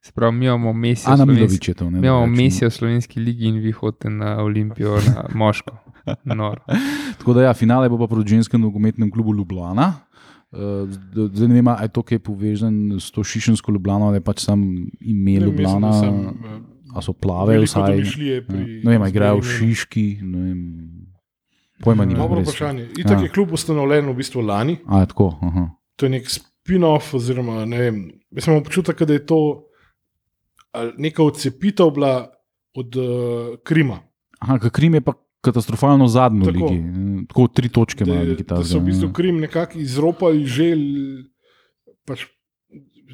Se pravi, mi imamo Mesija. Ana Milovič je to. Ne, Mi imamo. Mesija v slovenski ligi in vi hodite na Olimpijo, na moško. Noro. *laughs* Tako da, ja, finale bo pa proti ženskem nogometnem klubu Ljubljana. Uh, zdaj ne vem, ali je to, ki je povezan s to šišensko Ljubljano, ali pač sam ime Ne, mislim, Ljubljana, da sem, eh, ali so plave vsaj. Ja. pri Ne vem, igrajo v. Šiški. ne vem. Pojma nimam. Dobro res. vprašanje. Itak Ja. je klub ustanovljen v bistvu lani. A je tako. Aha. To je nek spin-off, oziroma ne vem. Jaz imam občutek, da je to neka odcepitev bila od uh, Krima. Aha, Krim je pa katastrofalno zadnji v ligi. Eh, Tako tri točke ima ta da so v bistvu Krim nekako izropali že. Pač,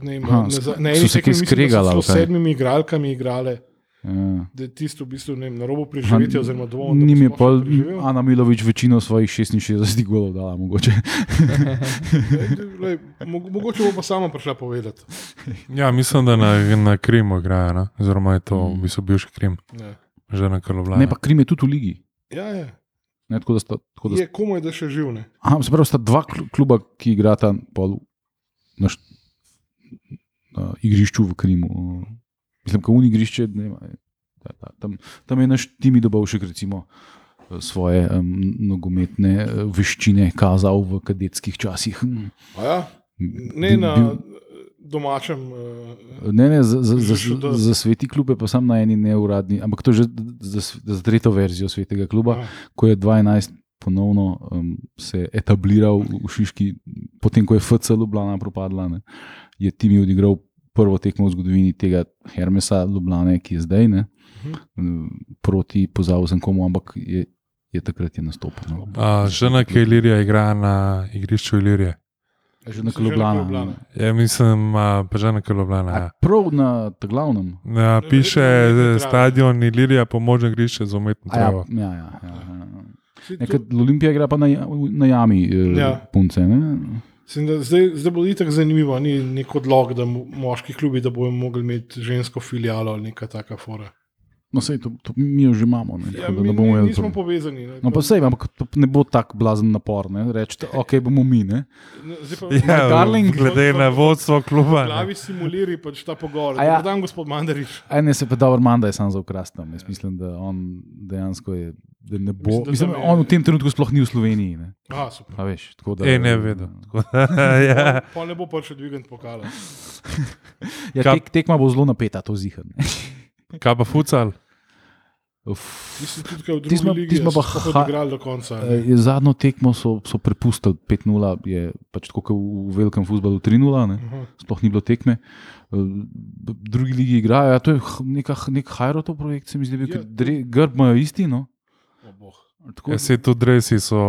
ne vem, Aha, na, sk- za- na so eni se tekmi kaj mislim, da so skregali, celo ali kaj? s sedmimi igralkami igrale, Ja. da je tisto v bistvu ne vem, na robu preživetja. oziroma dovolj, Nim je pa. Ana Milovič večino svojih 66 golov dala, mogoče. *laughs* Lej, mo- Mogoče bo pa sama prišla povedati. Ja, mislim, da na, na Krimu igrajo, no? oziroma je to v Mm. bistvu bivši Krim, Ne. že na Karlovlju. Ne, pa Krim je tudi v ligi. Ja, je. Ne, tako da sta, tako da je komaj, da še živne. Aha, se pravi, sta dva kl- kluba, ki igrata pol na, št, na igrišču v Krimu. Mislim, da je igrišče, ne tam, tam je naš Timi Dobovšek recimo svoje um, nogometne eh, veščine kazal v kadetskih časih. Hm. A Ja? Ne na bil- domačem. Uh, Ne, ne, za, za, za, za sveti klub je pa sam na eni neuradni, ampak to je že za, za tretjo verzijo svetega kluba, Aha. ko je 12 ponovno um, se etabliral v Šiški, potem ko je FC Ljubljana propadla, ne, je Timi odigral prvo tekmo v zgodovini tega Hermesa Ljubljane, ki je zdaj, ne, um, proti pozavu sem komu, ampak je, je takrat je nastopil. No. A, že nekaj Ilirija igra na igrišču Ilirije. Že na Že na Ljubljana. Ljubljana. Ja, mislim, pa že nekaj Ljubljana. A Ja. Prav na glavnem. Ja, piše trava. stadion Ilirija, pomožno igrišče za umetno Ja, travo. ja, ja, ja, ja. Saj Nekaj Olimpija igra pa na, ja- na jami, eh, Ja. punce. Ne? Mislim, da Zdaj, zdaj bo tako zanimivo, ni nek odlog, da mo- moški klubi da bodo mogli imeti žensko filialo ali neka taka fora. No, sej, to, to mi jo že imamo. Ne, Ja, da mi ne bomo imeli nismo to. povezani. Ne, No, pa sej, ampak to ne bo tako blazen napor. Reči, ok, bomo mi. Ne? Ne, zdaj pa- *laughs* Ja, Darling. glede na vodstvo kluba. ne. glavi simuliri pač ta pogovor. Ja. Ja. Dan, gospod Mandarič. Aj, ne, se pa dobro, manda je sam za ukrastam. Jaz mislim, da on dejansko je. Da ne bo, Mislim, da mislim, je- on v tem trenutku sploh ni v Sloveniji. Ne? Aha, super. A veš, tako da, E, ne vedo. Tako da, *laughs* *laughs* ja. Pa ne bo pa še dvigant pokala. *laughs* Ja, Kap- tek, tekma bo zelo napeta, to zihar. Kaj pa futsal? V Ti smo- pa sploh ha- odigrali do konca. Je Zadnjo tekmo so, so prepustili 5-0, je pač tako kot v velikem futbalu 3-0. ne. Aha. sploh ni bilo tekme. B- Drugi ligi igrajo, ja, to je neka, nek Hajrotov projekt, se mi zdi, bil, Ja, grb imajo isti. No? Tako, Ja, se tudi dresi so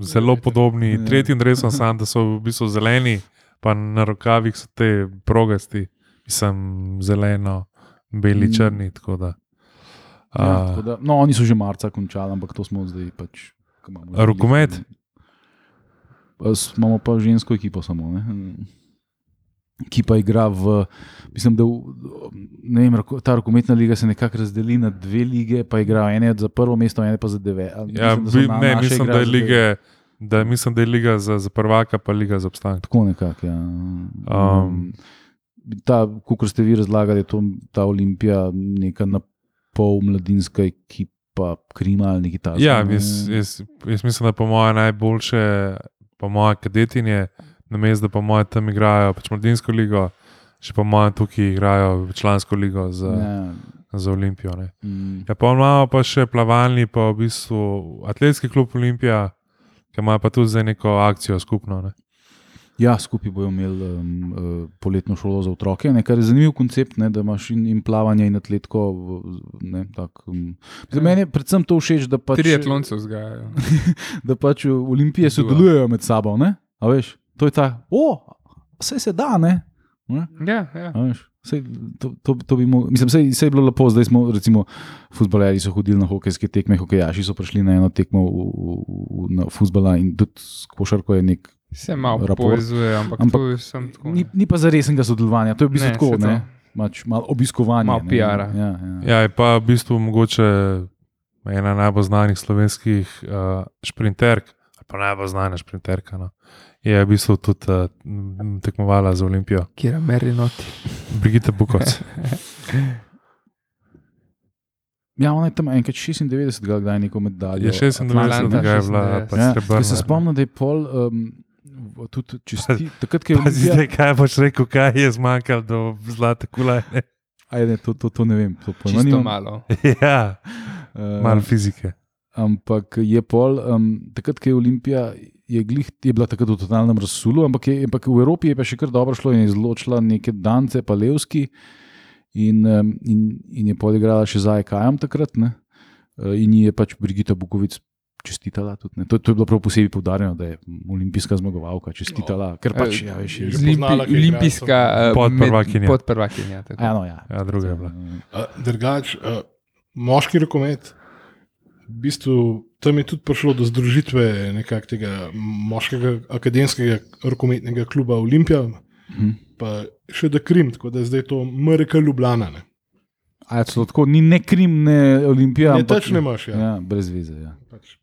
zelo podobni. Ja. Tretjim dresom sam, da so v bistvu zeleni, pa na rokavih so te progasti, mislim, zeleno, beli, Mm. črni. tako da. ja, A, tako da, no, oni so že marca končali, ampak to smo zdaj pač. Rokomet? Imamo pa žensko ekipo samo. Ne? Ki pa igra v, mislim, da v, ne vem, ta rokometna liga se nekako razdeli na dve lige, pa igrajo ene za prvo mesto, ene pa za devet. Ja, bi, ne, mislim, da je lige. Da, mislim, da je liga za, za prvaka, pa liga za obstanek. Tako nekako. Ja. Um, ta, kot ste vi razlagali, je to, ta Olimpija neka na pol mladinska ekipa, krima ali nekaj takega. Ja, jaz, jaz, jaz mislim, da po moje najboljše, po moje kadetinje, na mestu, da po moje tam igrajo pač mladinsko ligo, še po moje tukaj igrajo člansko ligo za, ja. Ja, za Olimpijo. Ne. mm, Ja, pa imamo pa še plavalni, pa v bistvu atletski klub Olimpija, ki ima pa tudi zdaj neko akcijo skupno. Ne. ja, skupaj bojo imeli um, uh, poletno šolo za otroke, ne, kar je zanimiv koncept, ne, da imaš in, in plavanje in atletko. Ne, tak, um, za mene je predvsem to všeč, da pač, Triatlonce vzgajajo. *laughs* da pač olimpije sodelujejo med sabo. Ne? A veš, to je ta, o, vse se da, ne. ne? Ja, ja. Sej, to, to, to bi mo, mislim, sej, sej je bilo lepo, zdaj smo, recimo, futbalerji so hodili na hokejske tekme, hokejaši so prišli na eno tekmo v, v, v, na futbala in tudi košarko je nek. Se malo Raport. povezuje, ampak, Ampak tako. Ni, ni pa za resnega sodelovanja, to je v bistvu Ne, tako, ne. Mač, malo obiskovanje. Malo. PR-a. Ja, ja. Ja, je pa v bistvu mogoče ena najbolj znanih slovenskih uh, šprinterk, ali pa najbolj znana šprinterka. No. Je v bistvu tudi uh, tekmovala za Olimpijo, Kjer je Merinoti. Brigitte Bukovc. *laughs* ja, ona je tam enkrat 96, kdaj neko medaljo. Je 96, Atlanta, da je bila 96. pač Ja, srebrna. ker se spomnim, da je pol. Um, Tudi česti, *laughs* takrat, ko je Olimpija- zdaj, kaj boš rekel, kaj je zmanjkalo do zlate kolajne. Ajde, to, to, to ne vem. To pojma Čisto nimam. malo. *laughs* ja, Eh, malo fizike. Ampak je pol, um, takrat, ko je Olimpija, je, glih, je bila takrat v totalnem razsulu, ampak, je, ampak v Evropi je pa še kar dobro šlo in je izločila neke Dance, pa Levski in, in, in je pol igrala še za EKM takrat. Ne? Eh, In ji je pač Brigita Bukovic čestitala. Tudi, ne. to, to je bilo prav posebej poudarjeno, da je olimpijska zmagovalka čestitala. Ker pač, ja, veš, je, že Limpi, poznala, kaj olimpijska eh, Podprvakinja. Podprvakinja. tako. ja, no, ja. Ja, druga je bila. Uh, Drugač, moški rokomet, v bistvu tam je tudi prišlo do združitve nekakšnega moškega akademskega rokometnega kluba Olimpija, Mhm. pa še da Krim, tako da je zdaj to MRK Ljubljana. Ne, A je celo tako, ni ne Krim, ne Olimpija. ne teč ne imaš, ja. Ja, brez veze. Ja. Pač.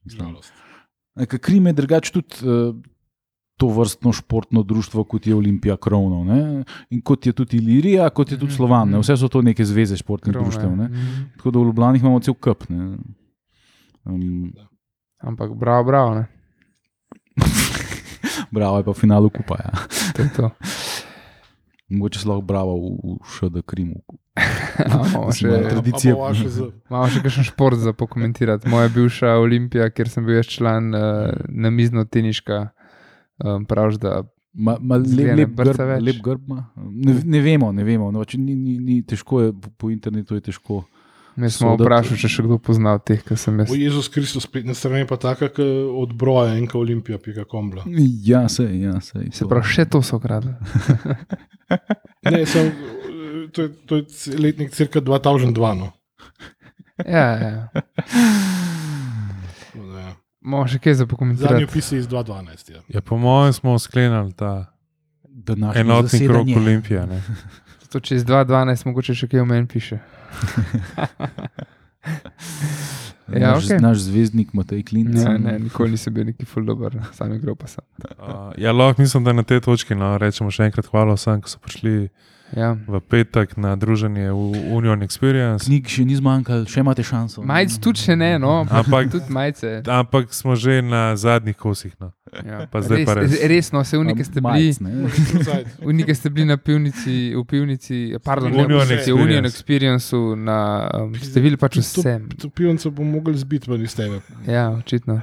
Ker Krim je drugače tudi. Uh, to vrstno športno društvo, kot je Olimpija Krovno, ne? in kot je tudi Ilirija, kot je tudi Slovan. Ne? Vse so to neke zveze športnih Krovne. društev. Ne? Mhm. Tako da v Ljubljani imamo cel kup. ne. Um, Ampak bravo, bravo. Ne? *laughs* bravo je pa v finalu kupa. Ja. To je to. *laughs* Mogoče se lahko bravo v, v ŠD Krimu. *laughs* Imamo Smo še, tradicijo. Imamo še kakšen šport za pokomentirati. Moja bivša Olimpija, kjer sem bil jaz član, uh, namizno teniška, um, praviš, da Ma, ma lep, lep, grb, lep grb ima. Ne, ne vemo, ne vemo. No, če ni, ni, ni težko je po, po internetu, je težko. Me smo vprašali, če še kdo pozna od teh, ki sem jaz. O Jezus Kristus, spletna stran je pa taka, kot od broja in kot Olimpija, pika kombla. Ja, se, ja, se. Se pravi, še to so ukradli. Ne, sem, to, je, to je letnik cirka 2002. No. Ja, ja. Ja. Imamo še kaj za Zadnji pokomentirati. opis je iz 2012. Ja. Ja, po mojem smo sklenili ta enotni krok. Olimpije. Ne? To čez 2-12, mogoče še kaj o meni piše. Ja, naš, okej. naš zvezdnik Matej Klinc. Ja, ne, nikoli nisem bil neki full dober, sam igral pa sem. Uh, ja, lahko mislim, da na tej točki no, rečemo še enkrat hvala vsem, ki so prišli Ja. v petek na druženje v Union Experience. Knjig še ni zmanjkalo, še imate šanso. Majc tudi še ne, no, Ampak- tudi majce. Ampak smo že na zadnjih kosih. No. Ja. Pa res, pa res. Resno, se unike ste bili. *laughs* Unike ste bili na pivnici, v pivnici, pardon, Union ne, Experience. Union Experienceu, na, um, ste bili pač vse. To pijonco bom mogel zbiti ven iz tebe. Ja, očitno.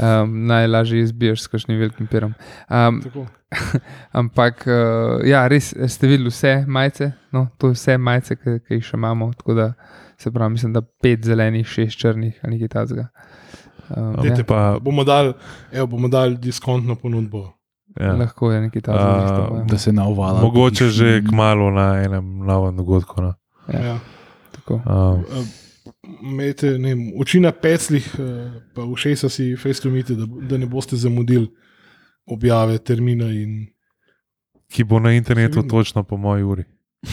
Um, najlažje izbiješ s kakšnim velikim perom. Um, Tako. *laughs* ampak, uh, ja, res ste videli vse majice, no, to je vse majice, ki, ki jih še imamo. Tako da se pravi, mislim, da pet zelenih, šest črnih ali nekaj takega. Um, Dajte ja, pa, Bomo dali, evo, bomo dali diskontno ponudbo. ja. lahko je nekaj takega. Da se navvala. Mogoče že kmalo na enem novem dogodku. No. Ja. Ja. Tako. Um, Imejte ne vem, oči na peclih, eh, pa v šesa si fejstumite, da, da ne boste zamudili objave termina. In... ki bo na internetu Vidno. točno po moji uri. *laughs*